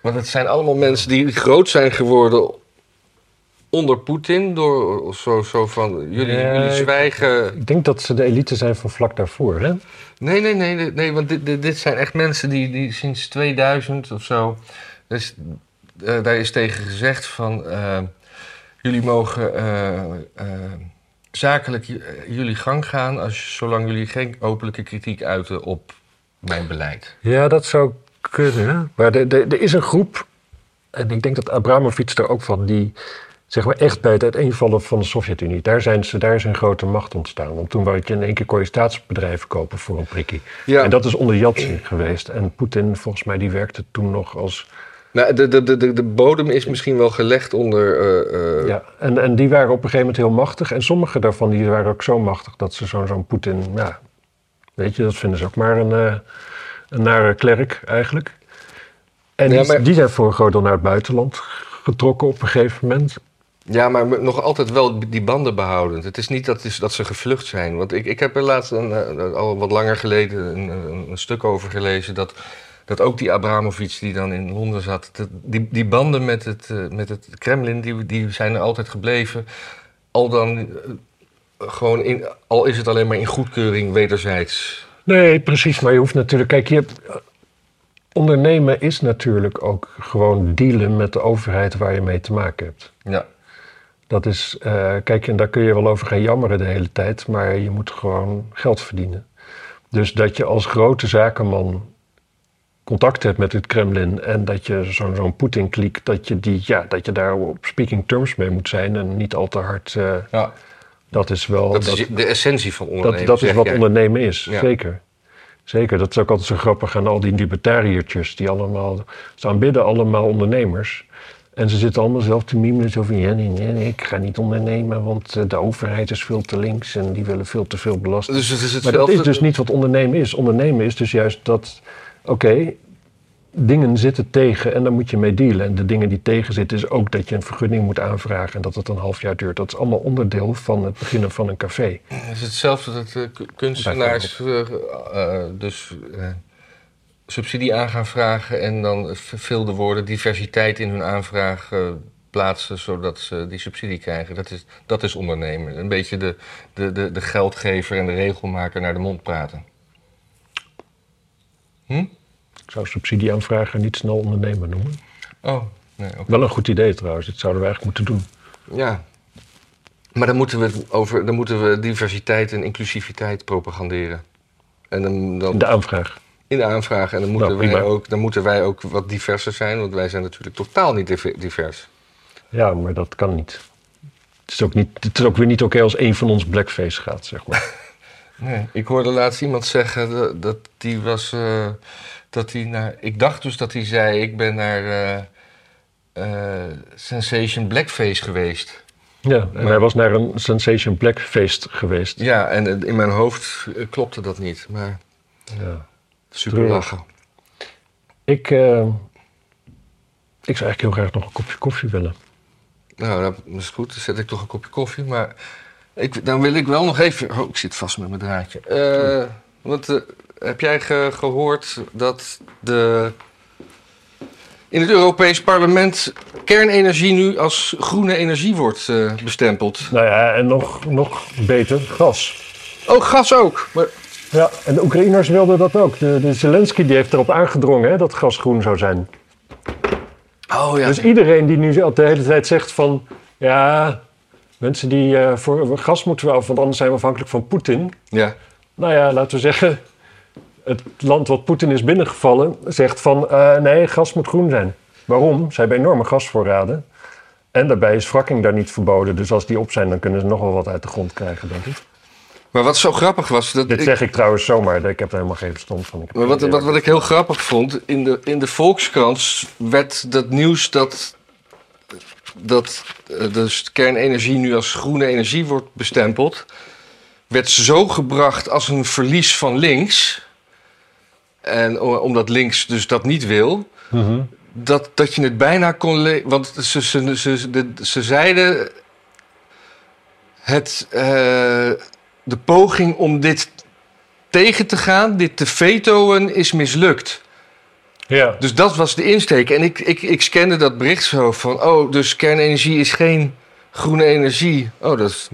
Want het zijn allemaal mensen die groot zijn geworden onder Poetin, door zo, zo van jullie, jullie zwijgen. ik denk dat ze de elite zijn van vlak daarvoor, hè? Nee, nee, nee, nee, nee want dit, dit, dit zijn echt mensen die, die sinds 2000 of zo. Dus daar is tegen gezegd van. eh, jullie mogen eh, zakelijk jullie gang gaan. Als, zolang jullie geen openlijke kritiek uiten op mijn beleid. Ja, dat zou kunnen. Maar er- er er is een groep, en ik denk dat Abramovic er ook van, die zeg maar echt bij het uiteenvallen van de Sovjet-Unie, daar, zijn ze, daar is een grote macht ontstaan. Want toen wou je in één keer kon je staatsbedrijven kopen voor een prikkie. Ja. En dat is onder Yeltsin geweest. En Poetin, volgens mij, die werkte toen nog als... Nou, de, de, de, de, de bodem is misschien wel gelegd onder. eh, eh, Ja, en, en die waren op een gegeven moment heel machtig. En sommige daarvan die waren ook zo machtig dat ze zo'n zo'n Poetin... Ja, weet je, dat vinden ze ook maar een, eh, een nare klerk eigenlijk. En Ja, die, maar- die zijn voor een groot deel naar het buitenland getrokken op een gegeven moment. Ja, maar nog altijd wel die banden behoudend. Het is niet dat, is, dat ze gevlucht zijn. Want ik, ik heb er laatst een, eh, al wat langer geleden een, stuk over gelezen... Dat, dat ook die Abramovic die dan in Londen zat... dat- die, die banden met het, eh, met het Kremlin, die, die zijn er altijd gebleven. Al dan eh, gewoon in... Al is het alleen maar in goedkeuring wederzijds. Nee, precies. Maar je hoeft natuurlijk... Kijk, je hebt, ondernemen is natuurlijk ook gewoon dealen met de overheid waar je mee te maken hebt. Ja, Dat is, eh, kijk, en daar kun je wel over gaan jammeren de hele tijd, maar je moet gewoon geld verdienen. Dus dat je als grote zakenman contact hebt met het Kremlin en dat je zo'n zo'n Poetin-kliek, dat, je die, ja, dat je daar op speaking terms mee moet zijn en niet al te hard. eh, ja. Dat is wel. dat, dat, is de essentie van ondernemen. dat, dat is wat jij. ondernemen is, Ja. zeker. Zeker, dat is ook altijd zo grappig aan al die libertariërtjes. Die allemaal, ze aanbidden allemaal ondernemers. En ze zitten allemaal zelf te mimelen zo van... Ja, nee, nee, nee, ik ga niet ondernemen, want eh, de overheid is veel te links... en die willen veel te veel belasting. Dus het is maar dat is dus niet wat ondernemen is. Ondernemen is dus juist dat... Oké, dingen zitten tegen en daar moet je mee dealen. En de dingen die tegen zitten is ook dat je een vergunning moet aanvragen... en dat het een half jaar duurt. Dat is allemaal onderdeel van het beginnen van een café. Het is hetzelfde dat ku- kunstenaars eh, eh, dus eh, subsidie aan gaan vragen en dan verveelde woorden diversiteit in hun aanvraag plaatsen zodat ze die subsidie krijgen. Dat is, dat is ondernemen. Een beetje de, de, de, de geldgever en de regelmaker naar de mond praten. Hm? Ik zou subsidieaanvragen niet snel ondernemen noemen. Oh, nee. Wel een goed idee trouwens, dit zouden we eigenlijk moeten doen. Ja. Maar dan moeten, we over, dan moeten we diversiteit en inclusiviteit propaganderen. En dan, de aanvraag. in de aanvraag. En dan moeten, Nou, wij ook, dan moeten wij ook wat diverser zijn, want wij zijn natuurlijk totaal niet diver- divers. Ja, maar dat kan niet. Het is ook, niet, het is ook weer niet oké als één van ons blackface gaat, zeg maar. Nee. Ik hoorde laatst iemand zeggen dat, dat die was. eh, dat hij naar. Ik dacht dus dat hij zei: Ik ben naar eh, eh, Sensation Blackface geweest. Ja, en Maar- hij was naar een Sensation Blackfeest geweest. Ja, en in mijn hoofd eh, klopte dat niet. Maar Ja. super lachen. Ik, ik zou eigenlijk heel graag nog een kopje koffie willen. Nou, dat is goed. Dan zet ik toch een kopje koffie. Maar ik, dan wil ik wel nog even. Oh, ik zit vast met mijn draadje. Eh, want heb jij ge- gehoord dat de. In het Europees Parlement kernenergie nu als groene energie wordt eh, bestempeld. Nou ja, en nog, nog beter, gas. Oh, gas ook. Maar, Ja, en de Oekraïners wilden dat ook. De, de Zelensky die heeft erop aangedrongen hè, dat gas groen zou zijn. oh ja. Dus iedereen die nu al de hele tijd zegt van... Ja, mensen die eh, voor gas moeten we af, want anders zijn we afhankelijk van Poetin. ja. Nou ja, laten we zeggen... Het land wat Poetin is binnengevallen zegt van... eh, nee, gas moet groen zijn. Waarom? Ze hebben enorme gasvoorraden. En daarbij is fracking daar niet verboden. Dus als die op zijn, dan kunnen ze nog wel wat uit de grond krijgen, denk ik. Maar wat zo grappig was. Dat Dit ik, zeg ik trouwens zomaar. Ik heb er helemaal geen verstand van. Ik Maar wat, wat, wat ik heel grappig vond, in de, in de Volkskrant werd dat nieuws dat, dat eh, dus kernenergie nu als groene energie wordt bestempeld, werd zo gebracht als een verlies van links. En omdat links dus dat niet wil, Mhm. dat, dat je het bijna kon lezen. Want ze, ze, ze, de- ze zeiden. Het, eh, de poging om dit tegen te gaan, dit te vetoen, is mislukt. Ja, Dus dat was de insteek. En ik, ik, ik scande dat bericht zo van: oh, dus kernenergie is geen groene energie. Oh, dat is.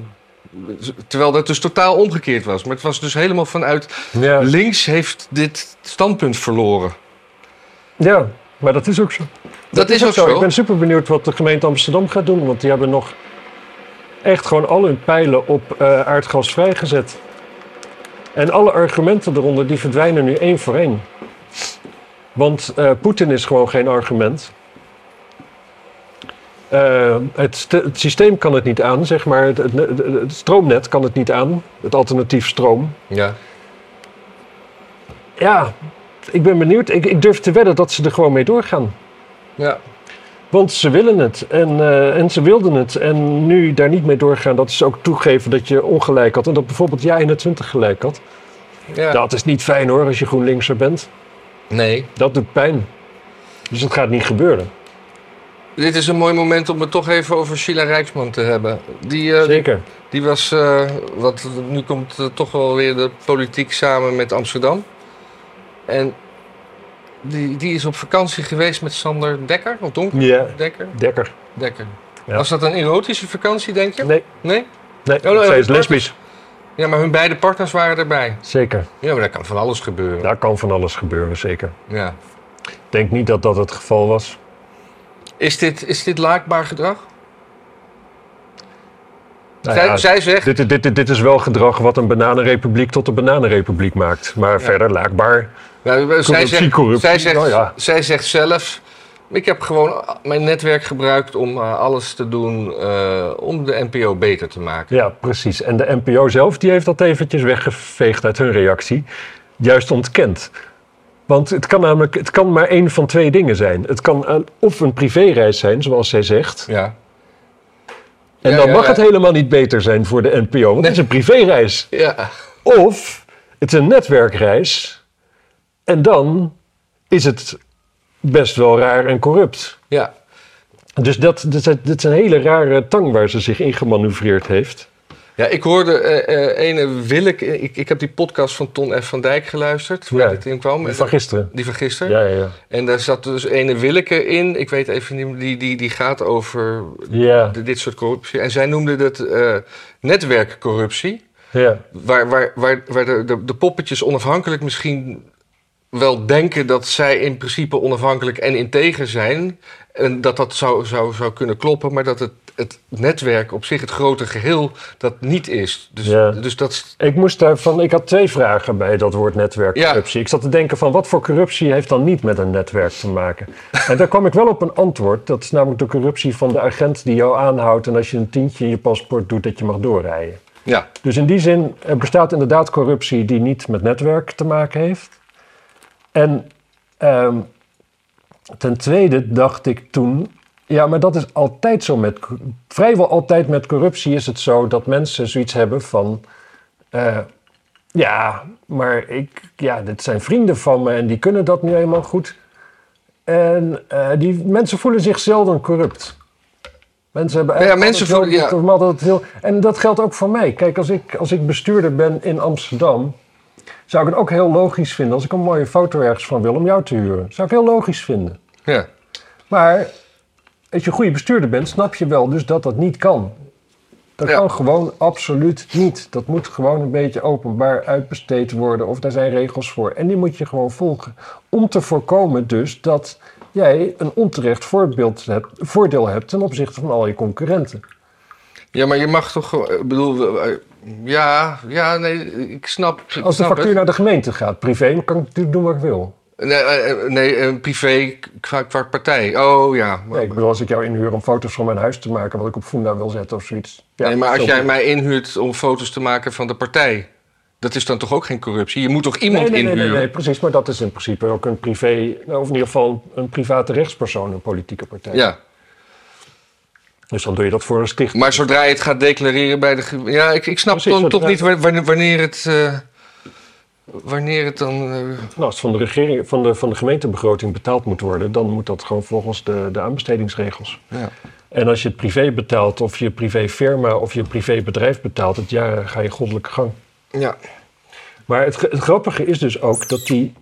Terwijl dat dus totaal omgekeerd was. Maar het was dus helemaal vanuit ja. links heeft dit standpunt verloren. ja, maar dat is ook zo. Dat, is ook zo. Ik ben super benieuwd wat de gemeente Amsterdam gaat doen. Want die hebben nog echt gewoon al hun pijlen op eh, aardgas vrijgezet. En alle argumenten eronder, die verdwijnen nu één voor één. Want eh, Poetin is gewoon geen argument. Eh, het, st- het systeem kan het niet aan, zeg maar. Het, het, stroomnet kan het niet aan. Het alternatief stroom. Ja. Ja, ik ben benieuwd. Ik, ik durf te wedden dat ze er gewoon mee doorgaan. Ja. Want ze willen het en, eh, en ze wilden het. En nu daar niet mee doorgaan, dat is ook toegeven dat je ongelijk had. En dat bijvoorbeeld jij 21 gelijk had. ja. Dat is niet fijn hoor, als je GroenLinkser bent. Nee. Dat doet pijn. Dus het gaat niet gebeuren. Dit is een mooi moment om het toch even over Sheila Rijksman te hebben. Die, eh, Zeker. die was, eh, wat, nu komt eh, toch wel weer de politiek samen met Amsterdam. En die, die is op vakantie geweest met Sander Dekker, of Donker Ja, Dekker? Dekker. Dekker. Ja. Was dat een erotische vakantie, denk je? Nee, Nee? nee. Oh, nee, zij is lesbisch. Ja, maar hun beide partners waren erbij. Zeker. Ja, maar daar kan van alles gebeuren. Daar kan van alles gebeuren, zeker. Ja. Ik denk niet dat dat het geval was. Is, dit, is dit laakbaar gedrag? Nou zij, ja, zij zegt... dit, dit, dit, dit is wel gedrag wat een bananenrepubliek tot een bananenrepubliek maakt. Maar verder laakbaar. Nou, zij, zegt, corruptie, zij, zegt, nou ja. zij zegt zelf... Ik heb gewoon mijn netwerk gebruikt om eh, alles te doen eh, om de NPO beter te maken. Ja, precies. En de NPO zelf die heeft dat eventjes weggeveegd uit hun reactie. Juist ontkend. Want het kan namelijk het kan maar één van twee dingen zijn. Het kan of een privéreis zijn, zoals zij zegt. Ja. En Ja, dan ja, mag ja. het helemaal niet beter zijn voor de NPO. Want het is een privéreis. Ja. Of het is een netwerkreis. En dan is het best wel raar en corrupt. ja. Dus dat, dit, is- dit is een hele rare tang waar ze zich in gemanoeuvreerd heeft. Ja, ik hoorde eh, eh, ene Willeke... Ik, ik heb die podcast van Ton F. van Dijk geluisterd, waar Ja, dit in kwam. Van gisteren. Die van gisteren. Ja, ja, ja. En daar zat dus ene Willeke in. Ik weet even niet, die, die, die gaat over Ja, dit soort corruptie. En zij noemde dat eh, netwerkcorruptie. ja. Waar, waar, waar, waar de, de, de poppetjes onafhankelijk misschien wel denken dat zij in principe onafhankelijk en integer zijn. En dat dat zou, zou, zou kunnen kloppen, maar dat het het netwerk op zich, het grote geheel, dat niet is. Dus, Ja. dus dat. Ik moest daarvan, ik had twee vragen bij dat woord netwerkcorruptie. Ik zat te denken van wat voor corruptie heeft dan niet met een netwerk te maken? En daar kwam ik wel op een antwoord. Dat is namelijk de corruptie van de agent die jou aanhoudt en als je een tientje in je paspoort doet dat je mag doorrijden. Ja, Dus in die zin er bestaat inderdaad corruptie die niet met netwerk te maken heeft. En ehm, ten tweede dacht ik toen, ja, maar dat is altijd zo met, vrijwel altijd met corruptie is het zo dat mensen zoiets hebben van, eh, ja, maar ik, ja, dit zijn vrienden van me en die kunnen dat nu eenmaal goed. En eh, die mensen voelen zich zelden corrupt. Mensen hebben Ja, eigenlijk mensen altijd wel- voelen- het heel, en dat geldt ook voor mij. Kijk, als ik, als ik bestuurder ben in Amsterdam, zou ik het ook heel logisch vinden als ik een mooie foto ergens van wil om jou te huren. Zou ik heel logisch vinden. ja. Maar als je een goede bestuurder bent, snap je wel dus dat dat niet kan. Dat Ja. kan gewoon absoluut niet. Dat moet gewoon een beetje openbaar uitbesteed worden of daar zijn regels voor. En die moet je gewoon volgen. Om te voorkomen dus dat jij een onterecht voorbeeld hebt, voordeel hebt ten opzichte van al je concurrenten. Ja, maar je mag toch gewoon... Ik bedoel, eh, ja, ja, nee, ik snap, ik Als de snap factuur het. naar de gemeente gaat, privé, dan kan ik natuurlijk doen wat ik wil. Nee, eh, eh, nee een privé qua, qua partij. Oh ja. Nee, ik bedoel, als ik jou inhuur om foto's van mijn huis te maken, wat ik op Funda wil zetten of zoiets. Ja, nee, maar als jij mij inhuurt om foto's te maken van de partij... dat is dan toch ook geen corruptie? Je moet toch iemand nee, nee, inhuren? nee, nee, precies. Maar dat is in principe ook een privé, of in ieder geval een private rechtspersoon, een politieke partij. Ja, Dus dan doe je dat voor een stichting. maar zodra je het gaat declareren bij de... Ja, ik, ik snap Precies, dan zodra- toch niet wa- wanneer, wanneer het... eh, wanneer het dan... eh, Nou, als het van de, regering, van, de, van de gemeentebegroting betaald moet worden, dan moet dat gewoon volgens de, de aanbestedingsregels. ja. En als je het privé betaalt, of je privé firma of je privé bedrijf betaalt, het jaar ga je goddelijke gang. ja. Maar het, het grappige is dus ook dat, die,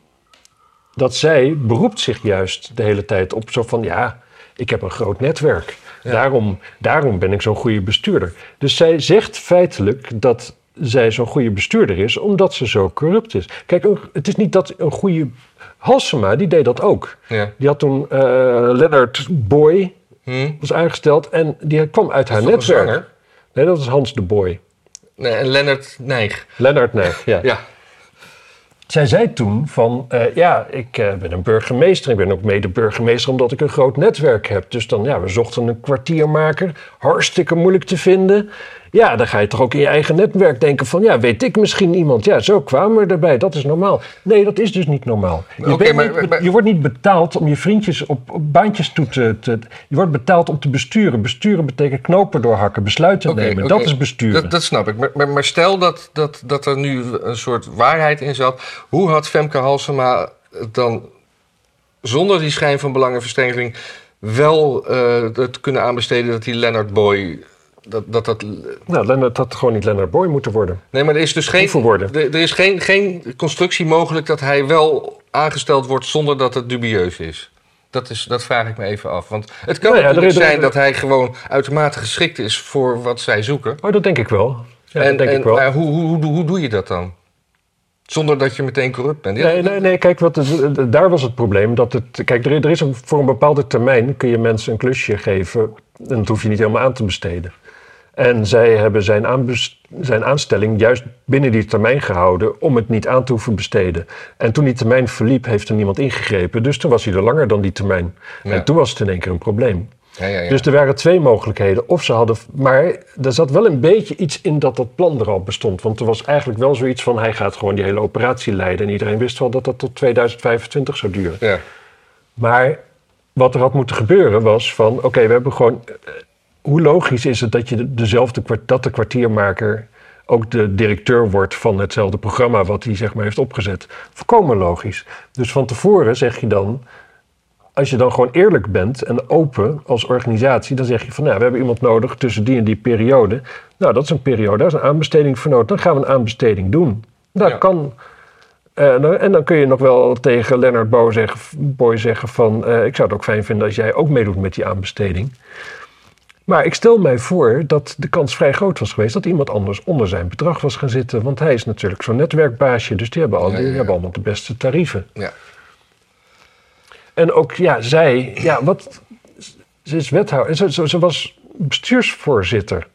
dat zij beroept zich juist de hele tijd op zo van ja, ik heb een groot netwerk. Daarom, daarom ben ik zo'n goede bestuurder. Dus zij zegt feitelijk dat zij zo'n goede bestuurder is, omdat ze zo corrupt is. Kijk, het is niet dat een goede. Halsema, die deed dat ook. ja. Die had toen eh Leonard Boy Hm? was aangesteld en die kwam uit haar netwerk. Nee, dat was Hans de Boy. Nee, en Lennart Nijg. Lennart, nee, ja. Ja. Zij zei toen van, eh, ja, ik eh, ben een burgemeester. Ik ben ook mede-burgemeester omdat ik een groot netwerk heb. Dus dan, ja, we zochten een kwartiermaker. Hartstikke moeilijk te vinden. Ja, dan ga je toch ook in je eigen netwerk denken van, ja, weet ik misschien iemand. Ja, zo kwamen we erbij. Dat is normaal. Nee, dat is dus niet normaal. Je, maar- niet be- maar- je wordt niet betaald om je vriendjes op, op baantjes toe te, te... Je wordt betaald om te besturen. Besturen betekent knopen doorhakken, besluiten nemen. Dat is besturen. Dat, dat snap ik. Maar, stel dat, dat, dat er nu een soort waarheid in zat. Hoe had Femke Halsema dan zonder die schijn van belangenverstrengeling wel eh, het kunnen aanbesteden dat die Leonard Boy. Dat, dat, dat, Nou, Lennart had gewoon niet Lennart Boy moeten worden. nee, maar er is dus geen, er, er is geen, geen constructie mogelijk dat hij wel aangesteld wordt zonder dat het dubieus is. Dat, is, dat vraag ik me even af. Want het kan Nou ja, natuurlijk er is- zijn dat hij gewoon uitermate geschikt is voor wat zij zoeken. Oh, dat denk ik wel. Ja, en, dat denk en, ik wel. Maar hoe, hoe, hoe, hoe doe je dat dan? Zonder dat je meteen corrupt bent. Ja, Nee, nee, nee, kijk, wat daar was het probleem. Dat het, kijk, er, er is een, voor een bepaalde termijn kun je mensen een klusje geven. En dat hoef je niet helemaal aan te besteden. En zij hebben zijn, zijn aanstelling juist binnen die termijn gehouden om het niet aan te hoeven besteden. En toen die termijn verliep, heeft er niemand ingegrepen. Dus toen was hij er langer dan die termijn. Ja. En toen was het in één keer een probleem. Ja, ja, ja. Dus er waren twee mogelijkheden. Of ze hadden. Maar er zat wel een beetje iets in dat dat plan er al bestond. Want er was eigenlijk wel zoiets van: hij gaat gewoon die hele operatie leiden. En iedereen wist wel dat dat tot 2025 zou duren. ja. Maar wat er had moeten gebeuren was: van oké, we hebben gewoon. Hoe logisch is het dat, je de- dezelfde, dat de kwartiermaker ook de directeur wordt van hetzelfde programma wat hij zeg maar heeft opgezet? Volkomen logisch. Dus van tevoren zeg je dan als je dan gewoon eerlijk bent en open als organisatie, dan zeg je van nou, we hebben iemand nodig tussen die en die periode. Nou, dat is een periode, daar is een aanbesteding voor nodig. Dan gaan we een aanbesteding doen. Dat Ja. kan. Eh, nou, en dan kun je nog wel tegen Leonard Boy zeggen, Boy zeggen van eh, ik zou het ook fijn vinden als jij ook meedoet met die aanbesteding. Maar ik stel mij voor dat de kans vrij groot was geweest dat iemand anders onder zijn bedrag was gaan zitten. Want hij is natuurlijk zo'n netwerkbaasje, dus die hebben, al, Ja, die ja, hebben allemaal de beste tarieven. ja. En ook, ja, zij, ja, wat. Ze is wethouder. Ze, ze, ze was bestuursvoorzitter.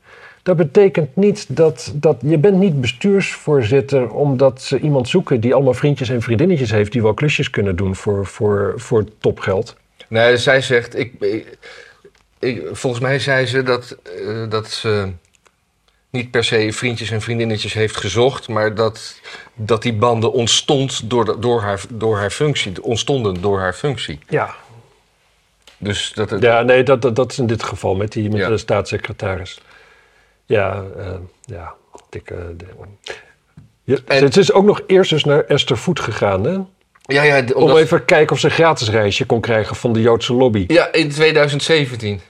Dat betekent niet dat, dat je bent niet bestuursvoorzitter omdat ze iemand zoeken die allemaal vriendjes en vriendinnetjes heeft die wel klusjes kunnen doen voor, voor, voor topgeld. Nee, zij zegt, ik, ik, ik- volgens mij zei ze dat, eh, dat ze niet per se vriendjes en vriendinnetjes heeft gezocht, maar dat, dat die banden ontstond door, de- door, haar, door haar functie, ontstonden door haar functie. Ja, Dus dat het, ja nee, dat, dat, dat is in dit geval met, die, met Ja. de staatssecretaris. Ja, eh, ja, dikke... de- Ja, En- het is ook nog eerst dus naar Esther Voet gegaan, hè? Ja, ja, Om even te kijken of ze een gratis reisje kon krijgen van de Joodse lobby. ja, in 2017,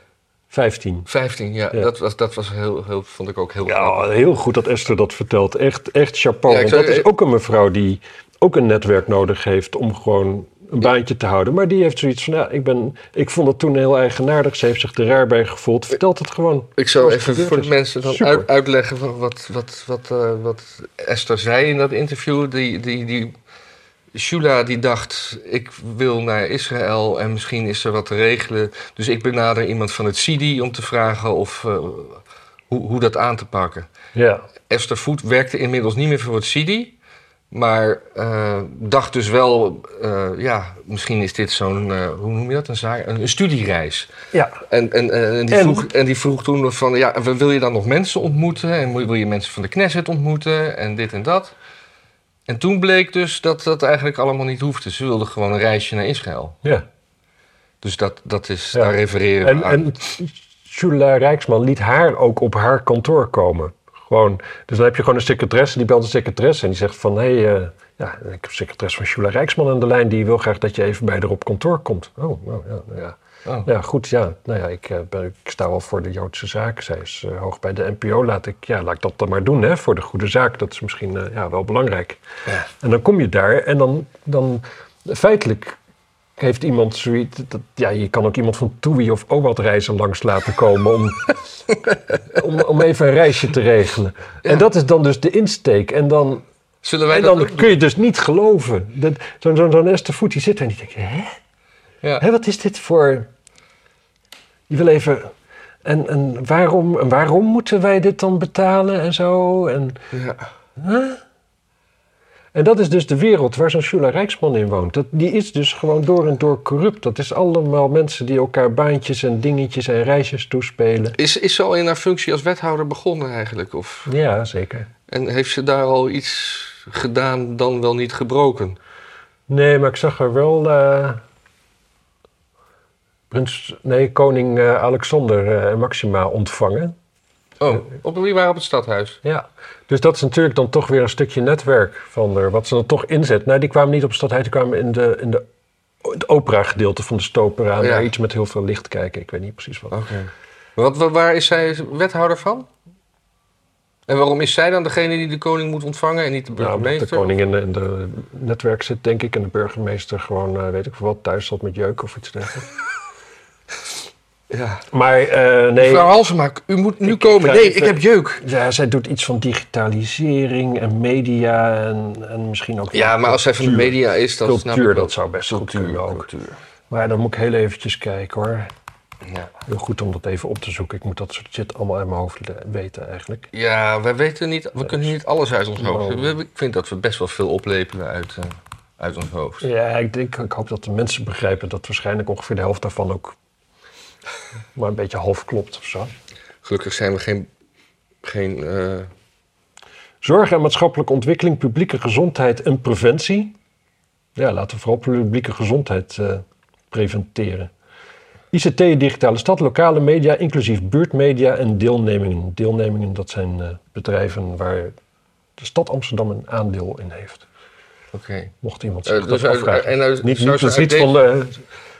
15. 15, ja, Ja. dat was, dat was heel, heel, vond ik ook heel Ja, grappig. heel goed dat Esther dat vertelt. Echt, echt chapeau. Ja, ik Want zou- dat is ook een mevrouw die ook een netwerk nodig heeft om gewoon een baantje te houden. Maar die heeft zoiets van, ja, ik, ben, ik vond het toen heel eigenaardig. Ze heeft zich er raar bij gevoeld. Vertelt het gewoon. Ik zou even voor de mensen dan uit- uitleggen wat, wat, wat, eh, wat Esther zei in dat interview. Die, die, die, Shula die dacht, ik wil naar Israël en misschien is er wat te regelen. Dus ik benader iemand van het CIDI om te vragen of, eh, hoe, hoe dat aan te pakken. Ja, Esther Voet werkte inmiddels niet meer voor het CIDI. Maar eh, dacht dus wel, eh, ja, misschien is dit zo'n, hoe noem je dat, een, zaak, een, een studiereis. ja. En, en, en, die En? Vroeg, en die vroeg toen van, ja, wil je dan nog mensen ontmoeten? En wil je mensen van de Knesset ontmoeten? En dit en dat. En toen bleek dus dat dat eigenlijk allemaal niet hoefde. Ze wilden gewoon een reisje naar Israël. ja. Dus dat, dat is, Ja. daar refereren we En, aan. en Jula Rijksman liet haar ook op haar kantoor komen. Gewoon, dus dan heb je gewoon een secretaresse, die belt een secretaresse en die zegt van... hé, hey, eh, ja, ik heb een secretaresse van Jula Rijksman aan de lijn... die wil graag dat je even bij haar op kantoor komt. Oh, nou ja, nou ja. Oh. Ja, goed, ja. Nou ja, ik, eh, ben, ik sta wel voor de Joodse zaak. Zij is eh, hoog bij de NPO. Laat ik, ja, laat ik dat dan maar doen, hè, voor de goede zaak. Dat is misschien eh, ja, wel belangrijk. Ja. En dan kom je daar en dan, dan feitelijk heeft iemand zoiets... Dat, ja, je kan ook iemand van TUI of OWAT reizen langs laten komen... om, om, om even een reisje te regelen. En dat is dan dus de insteek. En dan, Zullen wij en dan kun je dus niet geloven. Dat- Zo'n zo'n zo'n Esther Voet die zit daar en die denkt... Hè? Ja. Hé, wat is dit voor... Je wil even... En, en, waarom, en waarom moeten wij dit dan betalen en zo? En, Ja. en dat is dus de wereld waar zo'n Shula Rijksman in woont. Dat, die is dus gewoon door en door corrupt. Dat is allemaal mensen die elkaar baantjes en dingetjes en reisjes toespelen. Is, is ze al in haar functie als wethouder begonnen eigenlijk? Of, Ja, zeker. en heeft ze daar al iets gedaan dan wel niet gebroken? Nee, maar ik zag er wel... eh, prins, nee, koning eh, Alexander eh, en Maxima ontvangen. Oh, op, die waren op het stadhuis. Ja, dus dat is natuurlijk dan toch weer een stukje netwerk van er, wat ze dan toch inzet. Nou, die kwamen niet op stadhuis, die kwamen in, de, in de, het opera-gedeelte van de stopera. Ja. Iets met heel veel licht kijken, ik weet niet precies wat. Oké. Wat, wa- waar is zij wethouder van? En waarom is zij dan degene die de koning moet ontvangen en niet de Nou, burgemeester? de koning in de, in de netwerk zit, denk ik, en de burgemeester gewoon, eh, weet ik veel wat, thuis zat met jeuk of iets dergelijks. Ja. Maar eh, nee, Mevrouw Halsema, u moet nu Ik- komen. ik nee, even- ik heb jeuk. ja, zij doet iets van digitalisering en media en, en misschien ook... Ja, maar als zij van de cultuur. media is, dan snap ik Cultuur, dat zou best goed kunnen ook. cultuur. Maar dan moet ik heel eventjes kijken hoor. Ja. Heel goed om dat even op te zoeken. Ik moet dat soort shit allemaal uit mijn hoofd weten eigenlijk. ja, wij weten niet, we kunnen niet alles uit ons hoofd. Nou. Ik vind dat we best wel veel oplepelen uit, eh, uit ons hoofd. Ja, ik, denk, ik hoop dat de mensen begrijpen dat waarschijnlijk ongeveer de helft daarvan ook maar een beetje half klopt of zo. Gelukkig zijn we geen, geen eh, Zorg en maatschappelijke ontwikkeling, publieke gezondheid en preventie. Ja, laten we vooral publieke gezondheid eh, preventeren. ICT, digitale stad, lokale media, inclusief buurtmedia en deelnemingen. Deelnemingen, dat zijn eh, bedrijven waar de stad Amsterdam een aandeel in heeft. Oké. Mocht iemand zich dus dat uit- afvragen. en uit- niet niet, is uit niet van,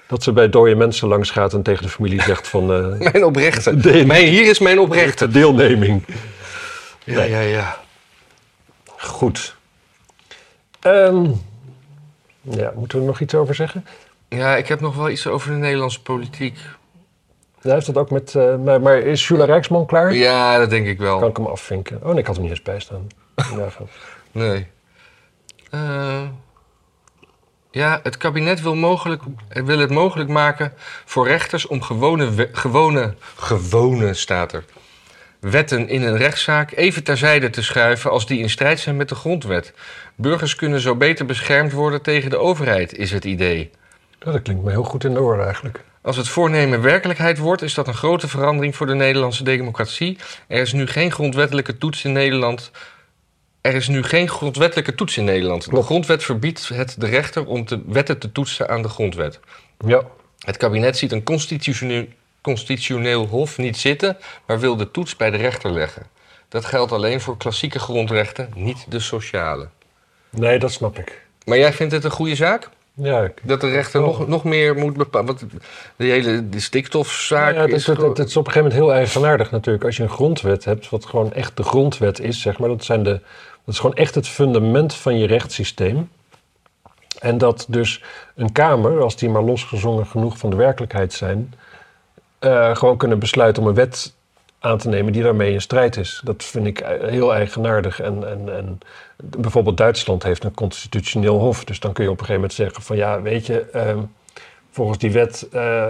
dat ze bij dode mensen langs gaat en tegen de familie zegt van... eh, Mijn oprechte. De- Mijn, hier is mijn oprechte. de deelneming. Ja, ja, ja. Goed. Ehm, ja, moeten we er nog iets over zeggen? Ja, ik heb nog wel iets over de Nederlandse politiek. Ja, heeft dat ook met... eh, maar, is Jula Rijksman klaar? Ja, dat denk ik wel. Kan ik hem afvinken? Oh nee, ik had hem niet eens bijstaan. Nee. Eh, Ja, het kabinet wil, mogelijk, wil het mogelijk maken voor rechters om gewone, gewone, gewone staat er, wetten in een rechtszaak even terzijde te schuiven als die in strijd zijn met de grondwet. Burgers kunnen zo beter beschermd worden tegen de overheid, is het idee. Ja, dat klinkt me heel goed in de oren eigenlijk. Als het voornemen werkelijkheid wordt, is dat een grote verandering voor de Nederlandse democratie. Er is nu geen grondwettelijke toets in Nederland. Er is nu geen grondwettelijke toets in Nederland. De Klopt. grondwet verbiedt het de rechter om de wetten te toetsen aan de grondwet. Ja, Het kabinet ziet een constitutioneel, constitutioneel hof niet zitten, maar wil de toets bij de rechter leggen. Dat geldt alleen voor klassieke grondrechten, niet de sociale. nee, dat snap ik. Maar jij vindt het een goede zaak? Ja, ik- Dat de rechter nog, nog meer moet bepalen? Want de hele de stikstofzaak ja, het, is... het, gewoon- het is op een gegeven moment heel eigenaardig natuurlijk. Als je een grondwet hebt, wat gewoon echt de grondwet is, zeg maar. Dat, zijn de, dat is gewoon echt het fundament van je rechtssysteem. En dat dus een Kamer, als die maar losgezongen genoeg van de werkelijkheid zijn... eh, gewoon kunnen besluiten om een wet aan te nemen die daarmee in strijd is. Dat vind ik heel eigenaardig. En, en, en bijvoorbeeld Duitsland heeft een constitutioneel hof. Dus dan kun je op een gegeven moment zeggen van ja, weet je, ehm, volgens die wet eh,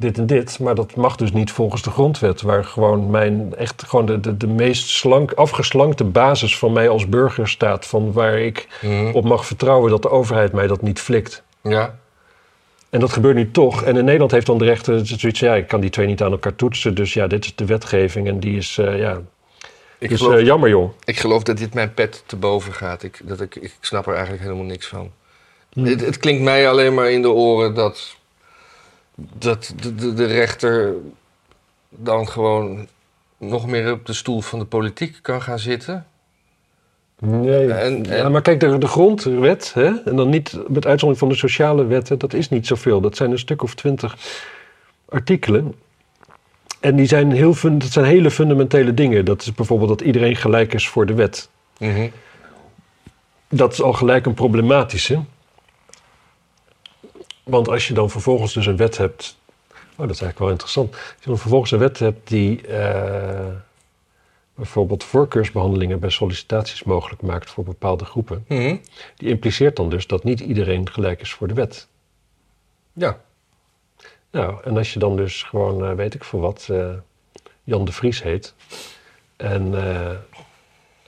dit en dit. Maar dat mag dus niet volgens de grondwet. Waar gewoon mijn echt gewoon de, de, de meest slank, afgeslankte basis van mij als burger staat. Van waar ik Mhm. op mag vertrouwen dat de overheid mij dat niet flikt. Ja. En dat gebeurt nu toch. En in Nederland heeft dan de rechter zoiets, ja, ik kan die twee niet aan elkaar toetsen. Dus ja, dit is de wetgeving en die is, eh, ja, Ik, geloof, eh, jammer joh. ik geloof dat dit mijn pet te boven gaat. Ik, dat ik, ik snap er eigenlijk helemaal niks van. Hm. Het, het klinkt mij alleen maar in de oren dat, dat de, de, de rechter dan gewoon nog meer op de stoel van de politiek kan gaan zitten. Nee. En- ja, maar kijk, de, de grondwet, hè, en dan niet met uitzondering van de sociale wetten, dat is niet zoveel. Dat zijn een stuk of twintig artikelen. En die zijn heel dat zijn hele fundamentele dingen. Dat is bijvoorbeeld dat iedereen gelijk is voor de wet. Mhm. Dat is al gelijk een problematische. Want als je dan vervolgens dus een wet hebt. Oh, dat is eigenlijk wel interessant. Als je dan vervolgens een wet hebt die eh, bijvoorbeeld voorkeursbehandelingen bij sollicitaties mogelijk maakt voor bepaalde groepen. Mhm. Die impliceert dan dus dat niet iedereen gelijk is voor de wet. Ja. Nou, en als je dan dus gewoon, eh, weet ik veel wat, eh, Jan de Vries heet. En,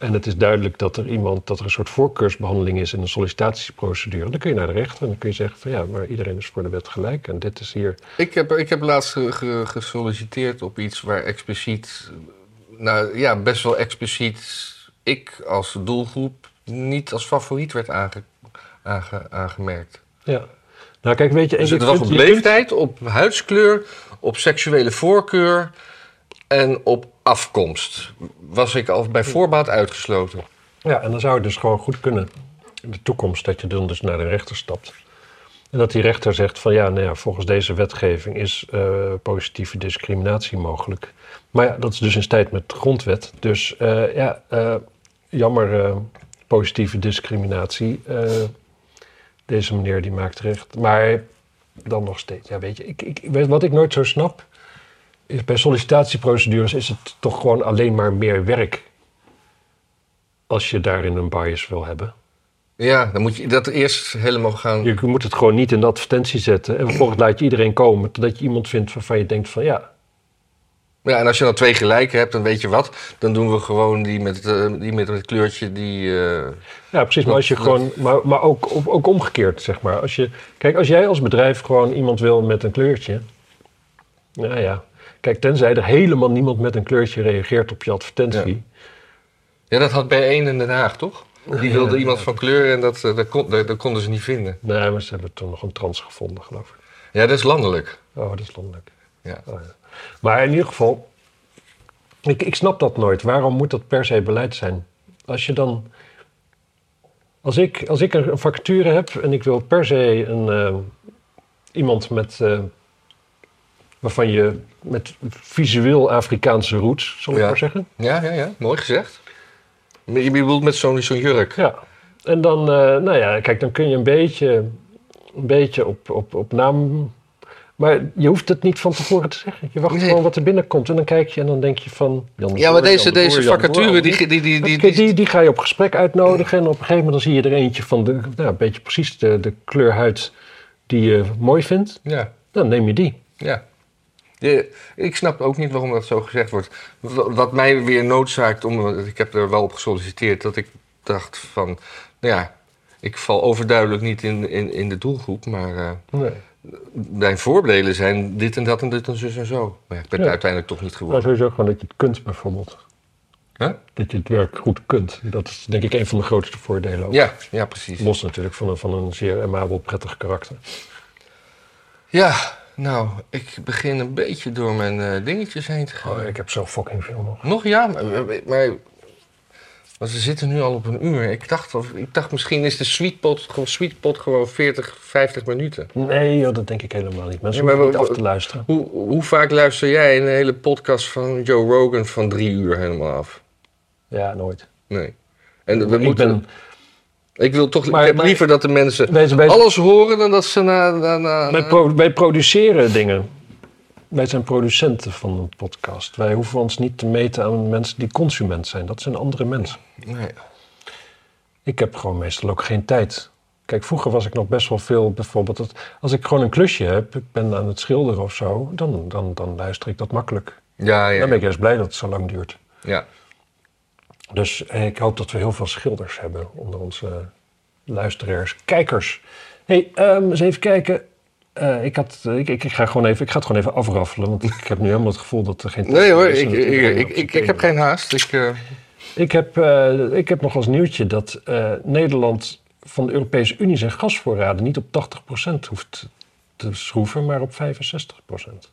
en het is duidelijk dat er iemand, dat er een soort voorkeursbehandeling is in een sollicitatieprocedure. Dan kun je naar de rechter en dan kun je zeggen van ja, maar iedereen is voor de wet gelijk. En dit is hier. Ik heb, ik heb laatst ge- ge- gesolliciteerd op iets waar expliciet, nou ja, best wel expliciet, ik als doelgroep niet als favoriet werd aange, aange- aangemerkt. Ja. Nou, kijk, weet je. Dus het was op leeftijd, op huidskleur, op seksuele voorkeur en op afkomst. Was ik al bij voorbaat uitgesloten. Ja, en dan zou het dus gewoon goed kunnen in de toekomst dat je dan dus naar de rechter stapt. En dat die rechter zegt van ja, nou ja volgens deze wetgeving is eh, positieve discriminatie mogelijk. Maar ja, dat is dus in strijd met de grondwet. Dus eh, ja, eh, jammer positieve discriminatie. Deze meneer die maakt recht. Maar dan nog steeds, ja weet je, ik, ik, wat ik nooit zo snap... is bij sollicitatieprocedures is het toch gewoon alleen maar meer werk als je daarin een bias wil hebben. Ja, dan moet je dat eerst helemaal gaan... Je moet het gewoon niet in de advertentie zetten. En vervolgens laat je iedereen komen totdat je iemand vindt waarvan je denkt van ja. Ja, en als je dan twee gelijke hebt, dan weet je wat. Dan doen we gewoon die met, eh, die met het kleurtje die... eh, Ja, precies. Maar als je Dat- gewoon. Maar, maar ook, ook, ook omgekeerd, zeg maar. Als je, kijk, als jij als bedrijf gewoon iemand wil met een kleurtje. Nou ja. Kijk, tenzij er helemaal niemand met een kleurtje reageert op je advertentie. Ja, dat had bij één in Den Haag, toch? Die wilde ja. iemand van kleur en dat, eh, dat, kon, dat, dat konden ze niet vinden. Nee, maar ze hebben toen nog een trans gevonden, geloof ik. Ja, dat is landelijk. Oh, dat is landelijk. Ja. Oh, ja. Maar in ieder geval, ik, ik snap dat nooit. Waarom moet dat per se beleid zijn? Als je dan. Als ik, als ik een vacature heb en ik wil per se een, eh, iemand met. eh, waarvan je. met visueel Afrikaanse roots, zal ik Ja. maar zeggen. Ja, ja, ja. Mooi gezegd. Je bedoelt met zo'n zo'n jurk. Ja. En dan, eh, nou ja, kijk, dan kun je een beetje, een beetje op, op, op naam Maar je hoeft het niet van tevoren te zeggen. Je wacht Nee. gewoon wat er binnenkomt. En dan kijk je en dan denk je van... Jan Ja, maar Boer, deze, Boer, deze Boer, vacature, al die, die, die, die, die, die, die, ga je op gesprek uitnodigen. En op een gegeven moment dan zie je er eentje van de... Nou, een beetje precies de, de kleur huid die je mooi vindt. ja. Dan neem je die. Ja. De- ik snap ook niet waarom dat zo gezegd wordt. Wat wat mij weer noodzaakt, om, ik heb er wel op gesolliciteerd, dat ik dacht van, nou ja, ik val overduidelijk niet in, in, in de doelgroep, maar eh, Nee. mijn voordelen zijn dit en dat en dit en zus en zo. Maar ja, ik ben Ja. uiteindelijk toch niet geworden. sowieso gewoon dat je het kunt bijvoorbeeld. Huh? Dat je het werk goed kunt. Dat is denk ik een van de grootste voordelen ook. Ja, ja, precies. Los natuurlijk van een, van een zeer amabel, prettig karakter. Ja, nou, ik begin een beetje door mijn eh, dingetjes heen te gaan. Oh, ik heb zo fucking veel nog. Nog ja, maar, maar, maar ze zitten nu al op een uur. Ik dacht, of, ik dacht misschien is de sweetpot, gewoon- sweetpot gewoon 40, 50 minuten. Nee, joh, dat denk ik helemaal niet. Mensen Ja, maar niet af te luisteren. Hoe, hoe vaak luister jij een hele podcast van Joe Rogan van drie uur helemaal af? Ja, nooit. Nee. En we ik moeten, ben... ik wil toch Maar- ik heb maar- liever dat de mensen alles horen dan dat ze na... na, na, wij, pro- wij produceren dingen. Wij zijn producenten van een podcast. Wij hoeven ons niet te meten aan mensen die consument zijn. Dat zijn andere mensen. Nee. Ik heb gewoon meestal ook geen tijd. Kijk, vroeger was ik nog best wel veel, bijvoorbeeld, dat, als ik gewoon een klusje heb, ik ben aan het schilderen of zo, dan, dan, dan luister ik dat makkelijk. Ja, ja, Dan ben ik juist blij dat het zo lang duurt. ja. Dus eh, ik hoop dat we heel veel schilders hebben onder onze luisteraars, kijkers. hey, ehm, eens even kijken. Eh, ik, had, ik, ik, ik, ga gewoon even, ik ga het gewoon even afraffelen, want ik heb nu helemaal het gevoel dat er geen tijd Nee hoor, is ik, ik, ik, ik, heb geen haast. Ik, eh, Ik heb, eh, ik heb nog als nieuwtje dat eh, Nederland van de Europese Unie zijn gasvoorraden niet op 80% hoeft te schroeven, maar op 65%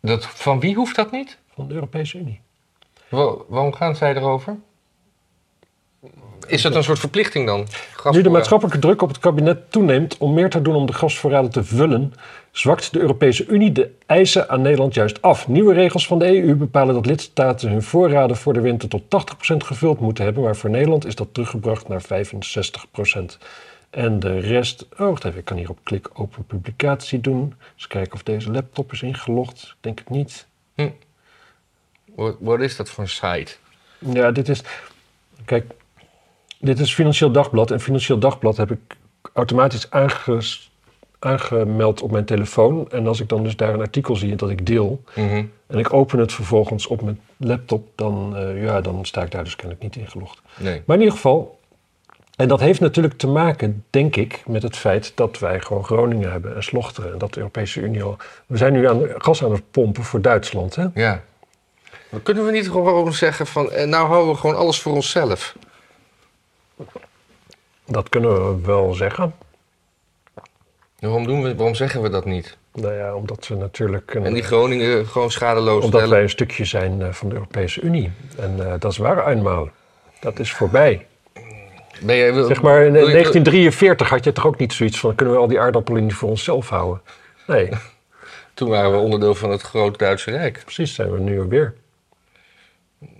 dat, van wie hoeft dat niet? van de Europese Unie. Wa- waarom gaan zij erover? Is dat een soort verplichting dan? Nu de maatschappelijke druk op het kabinet toeneemt om meer te doen om de gasvoorraden te vullen, zwakt de Europese Unie de eisen aan Nederland juist af. Nieuwe regels van de EU bepalen dat lidstaten hun voorraden voor de winter tot 80% gevuld moeten hebben, maar voor Nederland is dat teruggebracht naar 65%. En de rest, oh wacht even, ik kan hier op klik open publicatie doen. Eens kijken of deze laptop is ingelogd. Ik denk het niet. Wat, wat is dat voor een site? Ja, dit is. Kijk, dit is Financieel Dagblad. En Financieel Dagblad heb ik automatisch aanges- aangemeld op mijn telefoon. En als ik dan dus daar een artikel zie dat ik deel. Mhm. en ik open het vervolgens op mijn laptop. dan, eh, ja, dan sta ik daar dus kennelijk niet ingelogd. Nee. Maar in ieder geval. En dat heeft natuurlijk te maken, denk ik, met het feit dat wij gewoon Groningen hebben en Slochteren. En dat de Europese Unie al. We zijn nu aan gas aan het pompen voor Duitsland. Hè? Ja. Maar kunnen we niet gewoon zeggen van... eh, nou houden we gewoon alles voor onszelf? Dat kunnen we wel zeggen. Waarom, doen we, waarom zeggen we dat niet? Nou ja, omdat we natuurlijk. Een, En die Groningen gewoon schadeloos Omdat stellen? wij een stukje zijn eh, van de Europese Unie. En eh, dat is waar eenmaal. Dat is voorbij. Ben jij, wil, Zeg maar, in wil je- 1943 had je toch ook niet zoiets van... kunnen we al die aardappelen niet voor onszelf houden? Nee, Toen waren we onderdeel van het groot Duitse Rijk. precies zijn we nu weer.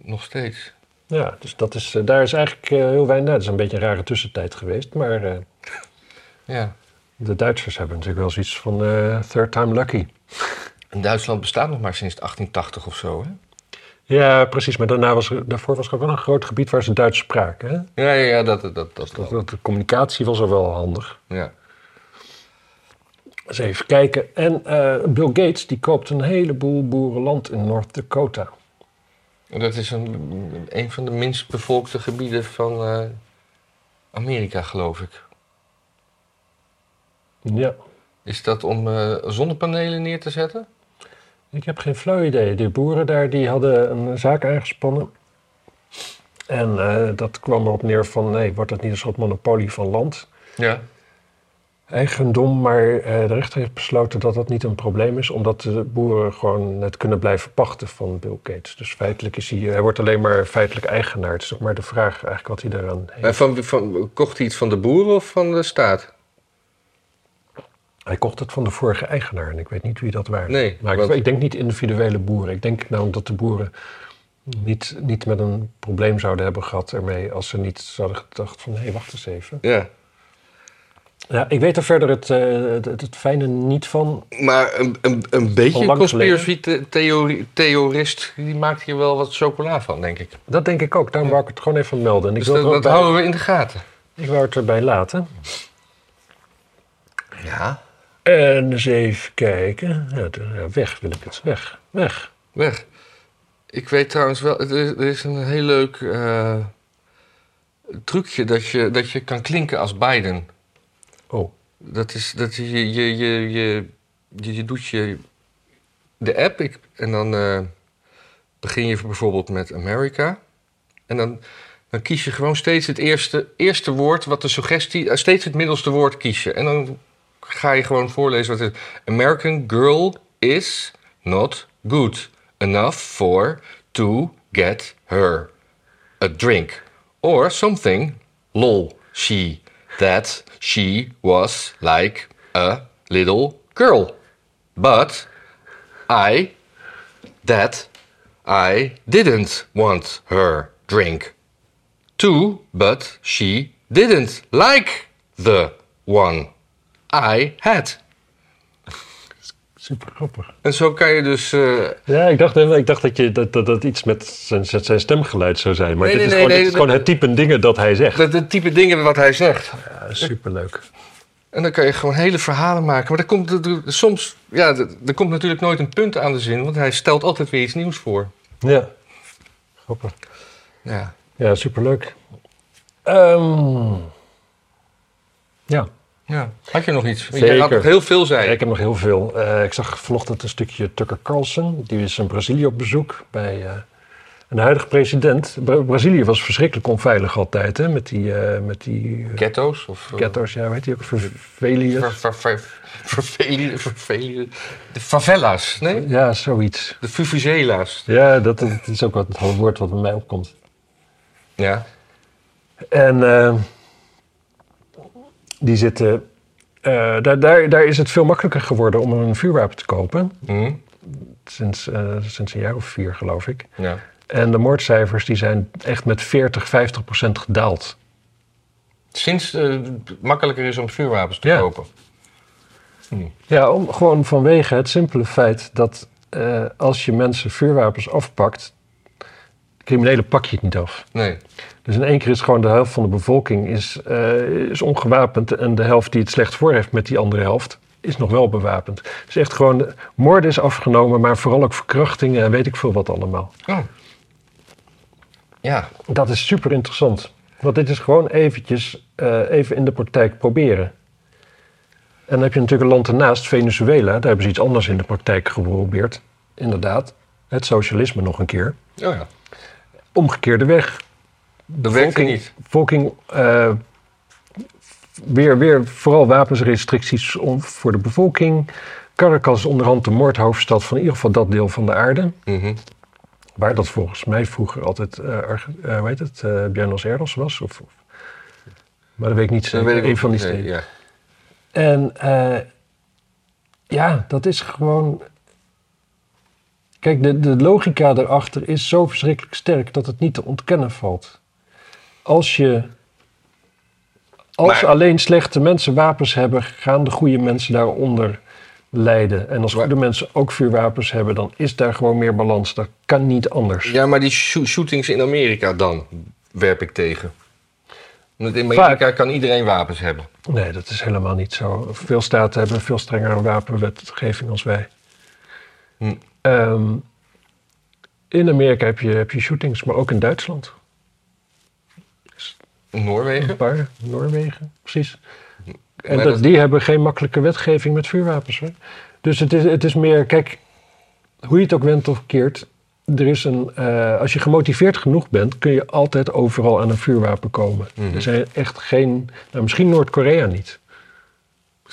Nog steeds. Ja, dus dat is, eh, daar is eigenlijk eh, heel weinig... Nou, dat is een beetje een rare tussentijd geweest. Maar eh, Ja. de Duitsers hebben natuurlijk wel zoiets van third time lucky. En Duitsland bestaat nog maar sinds 1880 of zo, hè? Ja, precies. Maar daarna was daarvoor was er ook wel een groot gebied waar ze Duits spraken. Hè? Ja, ja, ja dat, dat, dat, dat Dat, de communicatie was er wel handig. Ja. Eens even kijken. En Bill Gates die koopt een heleboel boerenland in North Dakota. Dat is een, een van de minst bevolkte gebieden van eh, Amerika, geloof ik. Ja, Is dat om eh, zonnepanelen neer te zetten? ik heb geen flauw idee. De boeren daar die hadden een zaak aangespannen. En eh, dat kwam erop neer van, nee, wordt het niet een soort monopolie van land? Ja. Eigendom, maar eh, de rechter heeft besloten dat dat niet een probleem is, omdat de boeren gewoon het kunnen blijven pachten van Bill Gates. Dus feitelijk is hij, hij wordt alleen maar feitelijk eigenaar. Het is ook maar de vraag eigenlijk wat hij daaraan heeft. En van, van, kocht hij het van de boeren of van de staat? Hij kocht het van de vorige eigenaar en ik weet niet wie dat waren. Nee, maar ik, want- ik denk niet individuele boeren. Ik denk namelijk dat de boeren niet, niet met een probleem zouden hebben gehad ermee als ze niet zouden gedacht van hé, wacht eens even. Ja. Ja, ik weet er verder het, eh, het, het, het fijne niet van. Maar een, een, een beetje conspiracy-theorist, die maakt hier wel wat chocola van, denk ik. Dat denk ik ook. Daarom wou ik het gewoon even melden. En ik Dus wil dat, dat bij- houden we in de gaten. Ik wou het erbij laten. Ja, En eens even kijken. Ja, weg wil ik het. Weg. Weg. weg. Ik weet trouwens wel, er is, er is een heel leuk eh, trucje dat je, dat je kan klinken als Biden. Dat is dat je, je, je, je, je, doet je de app en dan eh, begin je bijvoorbeeld met America. En dan, dan kies je gewoon steeds het eerste, eerste woord, wat de suggestie, eh, steeds het middelste woord kies je. En dan ga je gewoon voorlezen wat het. American girl is not good enough for to get her a drink or something. Lol, she that she was like a little girl. But I that I didn't want her drink. Two, but she didn't like the one I had. Super grappig. En zo kan je dus. eh, Ja, ik dacht, ik dacht dat, je, dat, dat dat iets met zijn, zijn stemgeluid zou zijn. Maar Nee, dit, nee, is, nee, gewoon, nee, dit is dat- gewoon het type dingen dat hij zegt. het type dingen wat hij zegt. Ja, superleuk. En dan kan je gewoon hele verhalen maken. Maar er komt, er- er- soms. Ja, er, er komt natuurlijk nooit een punt aan de zin, want hij stelt altijd weer iets nieuws voor. Ja. Grappig. Ja. Ja, superleuk. Ehm ja. Ja. Had je nog iets? Zeker. Jij had nog heel veel, je. ik heb nog heel veel. Eh, ik zag vanochtend een stukje Tucker Carlson. Die is in Brazilië op bezoek bij eh, een huidige president. Bra- Brazilië was verschrikkelijk onveilig altijd, hè? Met die, eh, met die Ghetto's? Of, ghetto's, ja, weet je ook, verveliërs. ver- ver- ver- vervelen- vervelen- De favela's, nee? Ja, zoiets. De fufuzela's. Ja, dat, dat is ook wat het woord wat bij mij opkomt. Ja. En die zitten. eh, daar, daar, daar is het veel makkelijker geworden om een vuurwapen te kopen. Hm? Sinds, eh, sinds een jaar of vier, geloof ik. Ja. En de moordcijfers die zijn echt met 40, 50 procent gedaald. Sinds eh, het makkelijker is om vuurwapens te Ja. kopen. Ja, om, gewoon vanwege het simpele feit dat eh, als je mensen vuurwapens afpakt, criminelen pak je het niet af. Nee. Dus in één keer is gewoon de helft van de bevolking is, eh, is ongewapend en de helft die het slecht voor heeft met die andere helft is nog wel bewapend. Dus echt gewoon, de, moorden is afgenomen, maar vooral ook verkrachtingen en weet ik veel wat allemaal. Oh. Ja. Dat is super interessant. Want dit is gewoon eventjes eh, even in de praktijk proberen. En dan heb je natuurlijk een land ernaast, Venezuela. Daar hebben ze iets anders in de praktijk geprobeerd. Inderdaad. Het socialisme nog een keer. Oh ja. Omgekeerde weg. Dat werkt niet. Bevolking, eh, weer, weer vooral wapensrestricties om, voor de bevolking. Caracas is onderhand de moordhoofdstad van in ieder geval dat deel van de aarde. Mhm. Waar dat volgens mij vroeger altijd, Arge- eh, hoe heet het, eh Buenos Aires was. Of, of- maar dat weet ik niet zeker. Een van die. Nee, steden. Ja. En ja, dat is gewoon. Kijk, de, de logica daarachter is zo verschrikkelijk sterk dat het niet te ontkennen valt. Als je. Als Maar- alleen slechte mensen wapens hebben, gaan de goede mensen daaronder lijden. En als goede mensen ook vuurwapens hebben, dan is daar gewoon meer balans. Dat kan niet anders. Ja, maar die shoo- shootings in Amerika dan werp ik tegen. Want in Amerika kan iedereen wapens hebben. Nee, dat is helemaal niet zo. Veel staten hebben veel strengere wapenwetgeving als wij. Hm. Ehm, in Amerika heb je, heb je shootings, maar ook in Duitsland. Noorwegen? Een paar, Noorwegen, precies. En dat, dat- die hebben geen makkelijke wetgeving met vuurwapens. Hoor. Dus het is, het is meer, kijk, hoe je het ook went of keert. Er is een, eh, als je gemotiveerd genoeg bent, kun je altijd overal aan een vuurwapen komen. Mhm. Er zijn echt geen, nou, misschien Noord-Korea niet.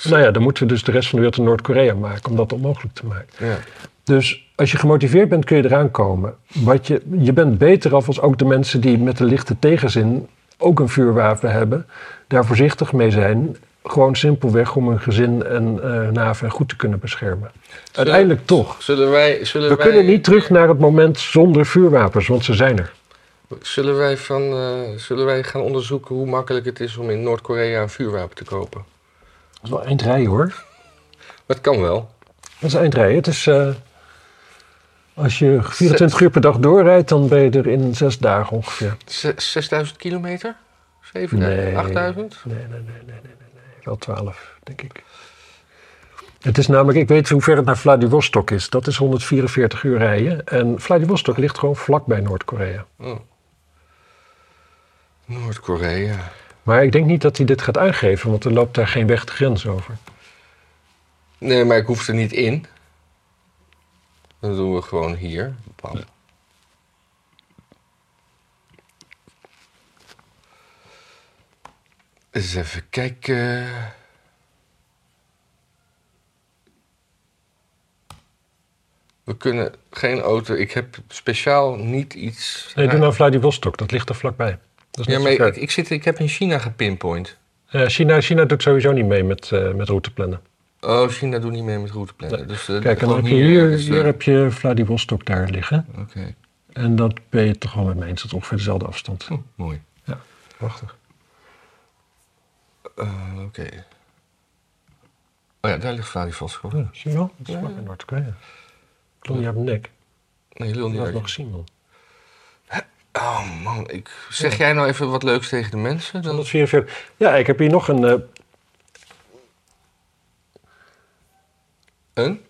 Nou ja, dan moeten we dus de rest van de wereld in Noord-Korea maken om dat onmogelijk te maken. Ja. Dus als je gemotiveerd bent, kun je eraan komen. Wat je, je bent beter af als ook de mensen die met de lichte tegenzin ook een vuurwapen hebben, daar voorzichtig mee zijn. Gewoon simpelweg om hun gezin en eh naven goed te kunnen beschermen. Uiteindelijk toch. Zullen wij, zullen We wij, kunnen niet terug naar het moment zonder vuurwapens, want ze zijn er. Zullen wij, van, eh, zullen wij gaan onderzoeken hoe makkelijk het is om in Noord-Korea een vuurwapen te kopen? Dat is wel eindrijden hoor. Maar het kan wel. Dat is eindrijden. Het is, eh, als je 24 uur per dag doorrijdt, dan ben je er in zes dagen ongeveer. Z- 6000 kilometer? 7000? Nee. 8000? Nee, nee, nee, nee, nee, nee, nee. Wel 12, denk ik. Het is namelijk, ik weet hoe ver het naar Vladivostok is. Dat is 144 uur rijden. En Vladivostok ligt gewoon vlakbij Noord-Korea. Oh. Noord-Korea. Maar ik denk niet dat hij dit gaat aangeven, want er loopt daar geen weg de grens over. Nee, maar ik hoef er niet in. Dat doen we gewoon hier. Bam. Eens even kijken. We kunnen geen auto. Ik heb speciaal niet iets. Nee, doe nou Vladivostok, dat ligt er vlakbij. Dat is ja, maar ik, zit, ik heb in China gepinpoint. Eh, China, China doet sowieso niet mee met, eh, met routeplannen. Oh, China doet niet mee met routeplannen. Dus, eh, Kijk, en dan heb je hier, dus, hier eh, heb je Vladivostok daar liggen. Oké, En dat ben je toch wel met me eens, dat is ongeveer dezelfde afstand. Hm, mooi. Prachtig. Eh, Oké. Oh ja, daar ligt Vladivostok. Ja, zie je wel? Dat is Ja, ja. in Noord-Korea. Klom je op mijn nek. Nee, je Dat niet uit. ik nog gezien, man. Oh man, ik... zeg jij nou even wat leuks tegen de mensen? Dan... 144. Ja, ik heb hier nog een... Een?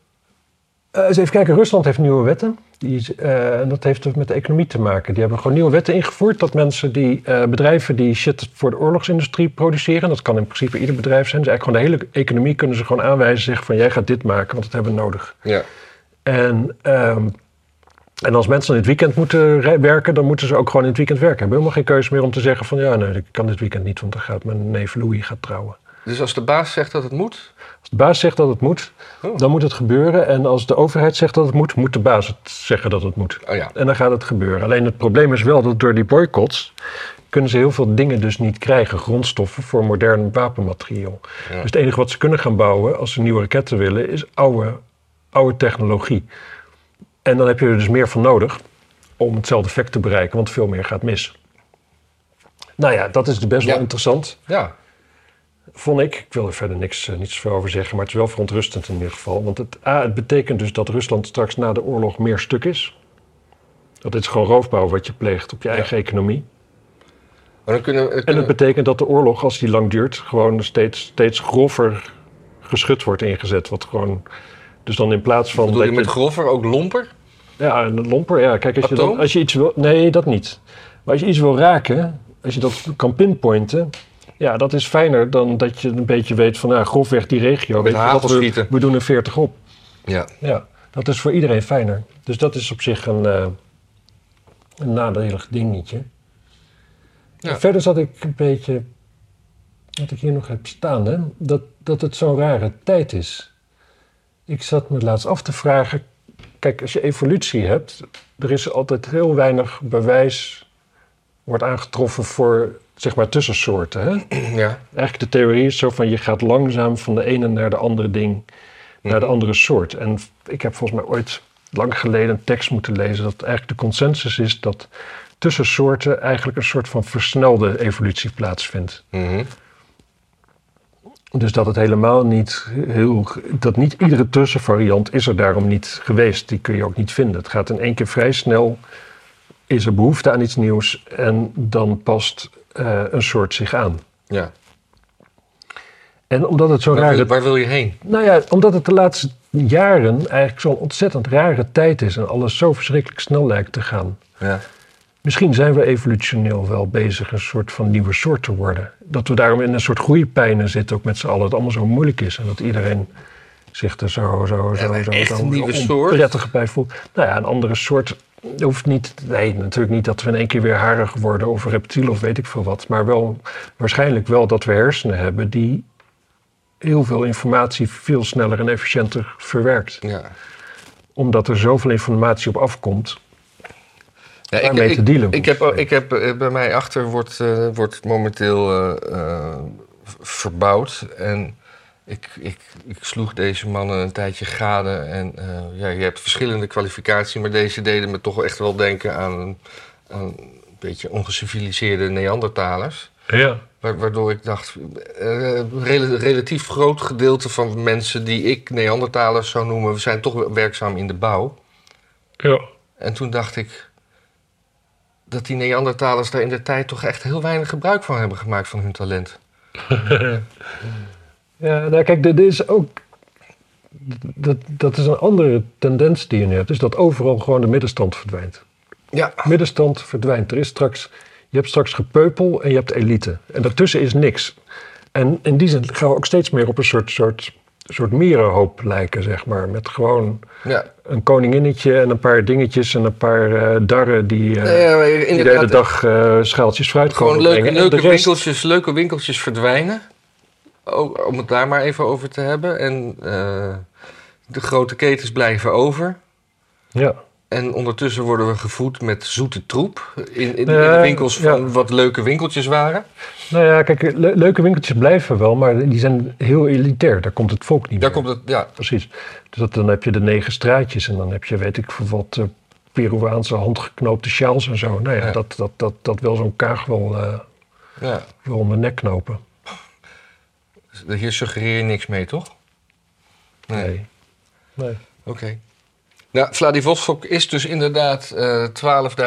eh, eens even kijken, Rusland heeft nieuwe wetten. Die, eh, en dat heeft dus met de economie te maken. Die hebben gewoon nieuwe wetten ingevoerd dat mensen die, eh, bedrijven die shit voor de oorlogsindustrie produceren, dat kan in principe ieder bedrijf zijn, dus eigenlijk gewoon de hele economie kunnen ze gewoon aanwijzen, zeggen van jij gaat dit maken, want dat hebben we nodig. Ja. En, ehm, en als mensen in het weekend moeten werken, dan moeten ze ook gewoon in het weekend werken. Hebben helemaal geen keuze meer om te zeggen van ja, nee, ik kan dit weekend niet, want dan gaat mijn neef Louis gaat trouwen. Dus als de baas zegt dat het moet... Als de baas zegt dat het moet, Oh. dan moet het gebeuren. En als de overheid zegt dat het moet, moet de baas het zeggen dat het moet. Oh ja. En dan gaat het gebeuren. Alleen het probleem is wel dat door die boycotts kunnen ze heel veel dingen dus niet krijgen. Grondstoffen voor modern wapenmateriaal. Ja. Dus het enige wat ze kunnen gaan bouwen als ze nieuwe raketten willen, is oude, oude technologie. En dan heb je er dus meer van nodig om hetzelfde effect te bereiken, want veel meer gaat mis. Nou ja, dat is best Ja. wel interessant. Ja. Vond ik. Ik wil er verder niks, eh, niet zoveel over zeggen, maar het is wel verontrustend in ieder geval. Want het, A, het betekent dus dat Rusland straks na de oorlog meer stuk is. Dat is gewoon roofbouw wat je pleegt op je Ja. eigen economie. Maar dan kunnen, we- En het betekent dat de oorlog, als die lang duurt, gewoon steeds, steeds grover geschut wordt ingezet. Wat gewoon. Dus dan in plaats van. bedoel je met grover ook lomper? ja, een lomper. Ja, kijk, als je, dan, als je iets wil. Nee, dat niet. Maar als je iets wil raken, als je dat kan pinpointen. Ja, dat is fijner dan dat je een beetje weet van, nou, grofweg die regio. Wat, we, doen er 40 op. Ja. Ja, dat is voor iedereen fijner. Dus dat is op zich een, eh, een nadelig dingetje. Ja. Verder zat ik een beetje, wat ik hier nog heb staan, hè, dat, dat het zo'n rare tijd is. Ik zat me laatst af te vragen, kijk, als je evolutie hebt, er is altijd heel weinig bewijs, wordt aangetroffen voor, zeg maar, tussensoorten. Hè? Ja. Eigenlijk de theorie is zo van je gaat langzaam van de ene naar de andere ding, naar de Mhm. andere soort. En ik heb volgens mij ooit lang geleden een tekst moeten lezen dat eigenlijk de consensus is dat tussen soorten eigenlijk een soort van versnelde evolutie plaatsvindt. Mhm. Dus dat het helemaal niet heel. dat niet iedere tussenvariant is er daarom niet geweest. Die kun je ook niet vinden. Het gaat in één keer vrij snel. Is er behoefte aan iets nieuws en dan past eh, een soort zich aan. Ja. En omdat het zo Waar, raar wil, waar wil je heen? Nou ja, omdat het de laatste jaren eigenlijk zo'n ontzettend rare tijd is en alles zo verschrikkelijk snel lijkt te gaan. Ja. Misschien zijn we evolutioneel wel bezig een soort van nieuwe soort te worden. Dat we daarom in een soort groeipijnen zitten, ook met z'n allen. Dat het allemaal zo moeilijk is en dat iedereen zich er zo, zo, zo, zo, zo, een zo nieuwe soort? onprettig bij voelt. Nou ja, een andere soort hoeft niet... Nee, natuurlijk niet dat we in één keer weer harig worden of reptiel of weet ik veel wat. Maar wel, waarschijnlijk wel dat we hersenen hebben die heel veel informatie veel sneller en efficiënter verwerkt. Ja. Omdat er zoveel informatie op afkomt. Ja, Daarmee te dealen Ik heb, ik heb eh, bij mij achter wordt, eh, wordt momenteel eh, verbouwd. En ik, ik, ik sloeg deze mannen een tijdje gade. En eh, ja, je hebt verschillende kwalificaties, maar deze deden me toch echt wel denken aan een, aan een beetje ongeciviliseerde Neandertalers. Ja. Wa- Waardoor ik dacht, eh, een rel- relatief groot gedeelte van mensen die ik Neandertalers zou noemen, zijn toch werkzaam in de bouw. Ja. En toen dacht ik dat die Neandertalers daar in de tijd toch echt heel weinig gebruik van hebben gemaakt van hun talent. Ja, nou kijk, dit is ook. Dat, dat is een andere tendens die je nu hebt. Is dat overal gewoon de middenstand verdwijnt. Ja, Middenstand verdwijnt. Er is straks. Je hebt straks gepeupel en je hebt elite. En daartussen is niks. En in die zin gaan we ook steeds meer op een soort, soort, soort mierenhoop lijken, zeg maar. Met gewoon ja. een koninginnetje en een paar dingetjes en een paar eh, darren die, ja, die de hele dag eh schaaltjes fruit gewoon komen leuke, brengen. En leuke, rest- winkeltjes, leuke winkeltjes verdwijnen. Ook, om het daar maar even over te hebben. En eh, de grote ketens blijven over. Ja. En ondertussen worden we gevoed met zoete troep. In, in, in de winkels van ja. wat leuke winkeltjes waren. Nou ja, kijk, le- leuke winkeltjes blijven wel, maar die zijn heel elitair. Daar komt het volk niet Daar meer. komt het, ja. Precies. Dus dat, dan heb je de negen straatjes en dan heb je, weet ik veel wat, eh, Peruaanse handgeknoopte sjaals en zo. Nou ja, Ja. Dat, dat, dat, dat wil zo'n kaag wel, eh, ja. wel om de nek knopen. Hier suggereer je niks mee, toch? Nee. Nee. nee. Oké. Nou, Vladivostok is dus inderdaad eh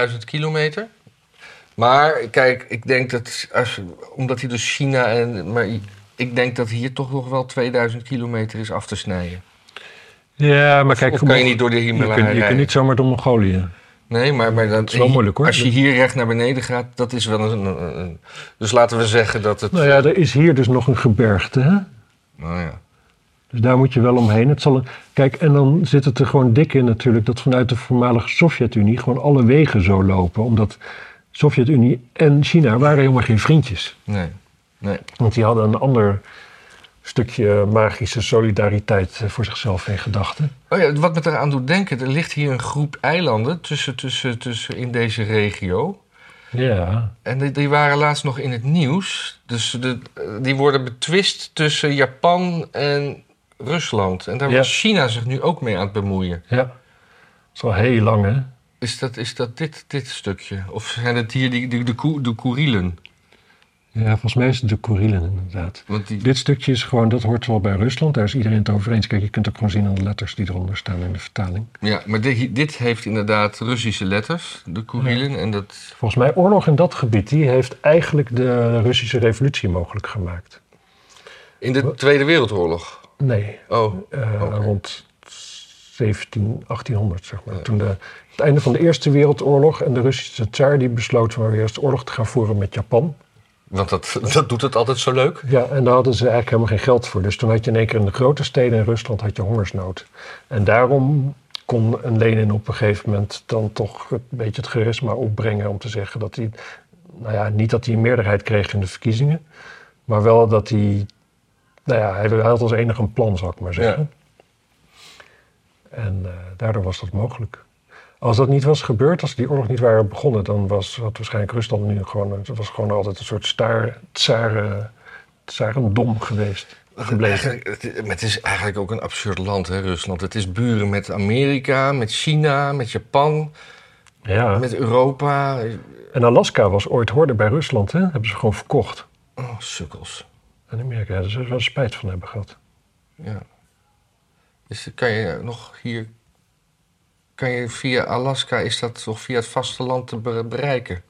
12.000 kilometer. Maar kijk, ik denk dat als, omdat hij dus China en. Maar ik denk dat hier toch nog wel 2000 kilometer is af te snijden. Ja, maar kijk, of kan je niet door de je, Himalaya kunt, je kunt niet zomaar door Mongolië. Nee, maar, maar dat is wel moeilijk, hoor. Als je hier recht naar beneden gaat, dat is wel een. een- een- dus laten we zeggen dat het. Nou ja, er is hier dus nog een gebergte, hè? Nou ja. Dus daar moet je wel omheen. Het zal een- Kijk, en dan zit het er gewoon dik in natuurlijk dat vanuit de voormalige Sovjet-Unie gewoon alle wegen zo lopen. Omdat Sovjet-Unie en China waren helemaal geen vriendjes. Nee. Nee. Want die hadden een ander stukje magische solidariteit eh, voor zichzelf in gedachten. Oh ja, wat me eraan doet denken, er ligt hier een groep eilanden tussen, tussen, tussen in deze regio. Ja. En die, die waren laatst nog in het nieuws. Dus de, die worden betwist tussen Japan en Rusland. En daar Ja. was China zich nu ook mee aan het bemoeien. Ja. Dat is al heel lang, hè? Is dat, is dat dit, dit stukje? Of zijn het hier die, die, de, de Koerielen? Ja, volgens mij is het de Kurilen inderdaad. Want die, Dit stukje is gewoon, dat hoort wel bij Rusland. Daar is iedereen het over eens. Kijk, je kunt ook gewoon zien aan de letters die eronder staan in de vertaling. ja, maar dit, dit heeft inderdaad Russische letters, de Koerielen. En dat, Volgens mij oorlog in dat gebied, die heeft eigenlijk de Russische revolutie mogelijk gemaakt. in de Tweede Wereldoorlog. Nee, Oh, eh, rond 17, 1800 zeg maar. Toen de, het einde van de Eerste Wereldoorlog en de Russische tsaar die besloot maar weer eens oorlog te gaan voeren met Japan. Want dat, dat doet het altijd zo leuk. Ja, en daar hadden ze eigenlijk helemaal geen geld voor. Dus toen had je in één keer in de grote steden in Rusland had je hongersnood. En daarom kon een Lenin op een gegeven moment dan toch een beetje het charisma opbrengen om te zeggen dat hij, nou ja, niet dat hij een meerderheid kreeg in de verkiezingen, maar wel dat hij, nou ja, hij had als enige een plan, zou ik maar zeggen. En eh, daardoor was dat mogelijk. Als dat niet was gebeurd, als die oorlog niet waren begonnen, dan was had waarschijnlijk Rusland nu gewoon, het was gewoon altijd een soort staar, tsaren, tsarendom geweest. Gebleven. Maar het is eigenlijk ook een absurd land, hè, Rusland. Het is buren met Amerika, met China, met Japan, Ja. met Europa. En Alaska was ooit hoorde bij Rusland, hè? Hebben ze gewoon verkocht. Oh, sukkels. En Amerika hadden ze er wel spijt van hebben gehad. Ja. Dus kan je nog hier... Kan je via Alaska, is dat toch via het vasteland te be- bereiken?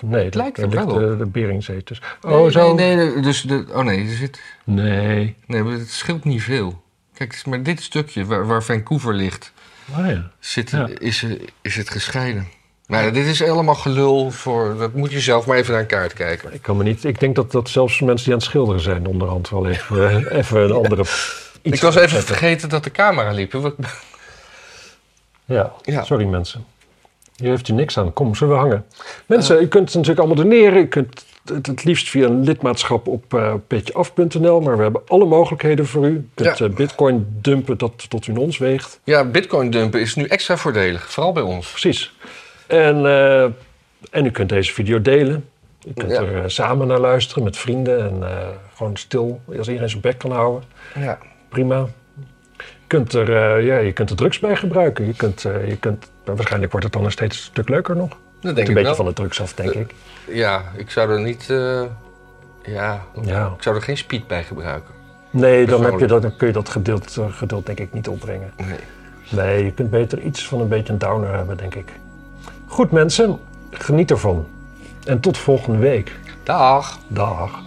Nee, Het lijkt er wel de, de Beringzee. Nee, Oh, zo? Nee, nee, nee, dus de, oh nee, er zit, Nee. nee, maar het scheelt niet veel. Kijk, maar dit stukje waar, waar Vancouver ligt, Ah ja. zit, Ja. is, is het gescheiden. Ja, dit is helemaal gelul voor. Dat moet je zelf maar even naar een kaart kijken. Ik kan me niet... Ik denk dat, dat zelfs mensen die aan het schilderen zijn onderhand wel even, eh, even een andere... iets ik was even vergeten dat de camera liep. Ja. Ja. sorry mensen. Hier heeft u niks aan. Kom, zullen we hangen? Mensen, u kunt het natuurlijk allemaal doneren. U kunt het, het liefst via een lidmaatschap op eh petjeaf.nl. Maar we hebben alle mogelijkheden voor u. U kunt Ja. eh, bitcoin dumpen dat tot u in ons weegt. Ja, bitcoin dumpen is nu extra voordelig. Vooral bij ons. Precies. En, eh, en u kunt deze video delen. U kunt Ja. er eh, samen naar luisteren met vrienden. En eh, gewoon stil, als iedereen zijn bek kan houden. Ja. Prima. Je kunt er, eh, ja, je kunt er drugs bij gebruiken. Je kunt, eh, je kunt, waarschijnlijk wordt het dan nog steeds een stuk leuker nog. Dat denk een ik beetje wel. van de drugs af, denk ik. Ja, ik zou er niet. eh, Ja, Ja. ik zou er geen speed bij gebruiken. Nee, dan, heb je dat, dan kun je dat geduld, eh, geduld denk ik niet opbrengen. Nee. Nee, je kunt beter iets van een beetje een downer hebben, denk ik. Goed mensen, geniet ervan. En tot volgende week. Dag. Dag.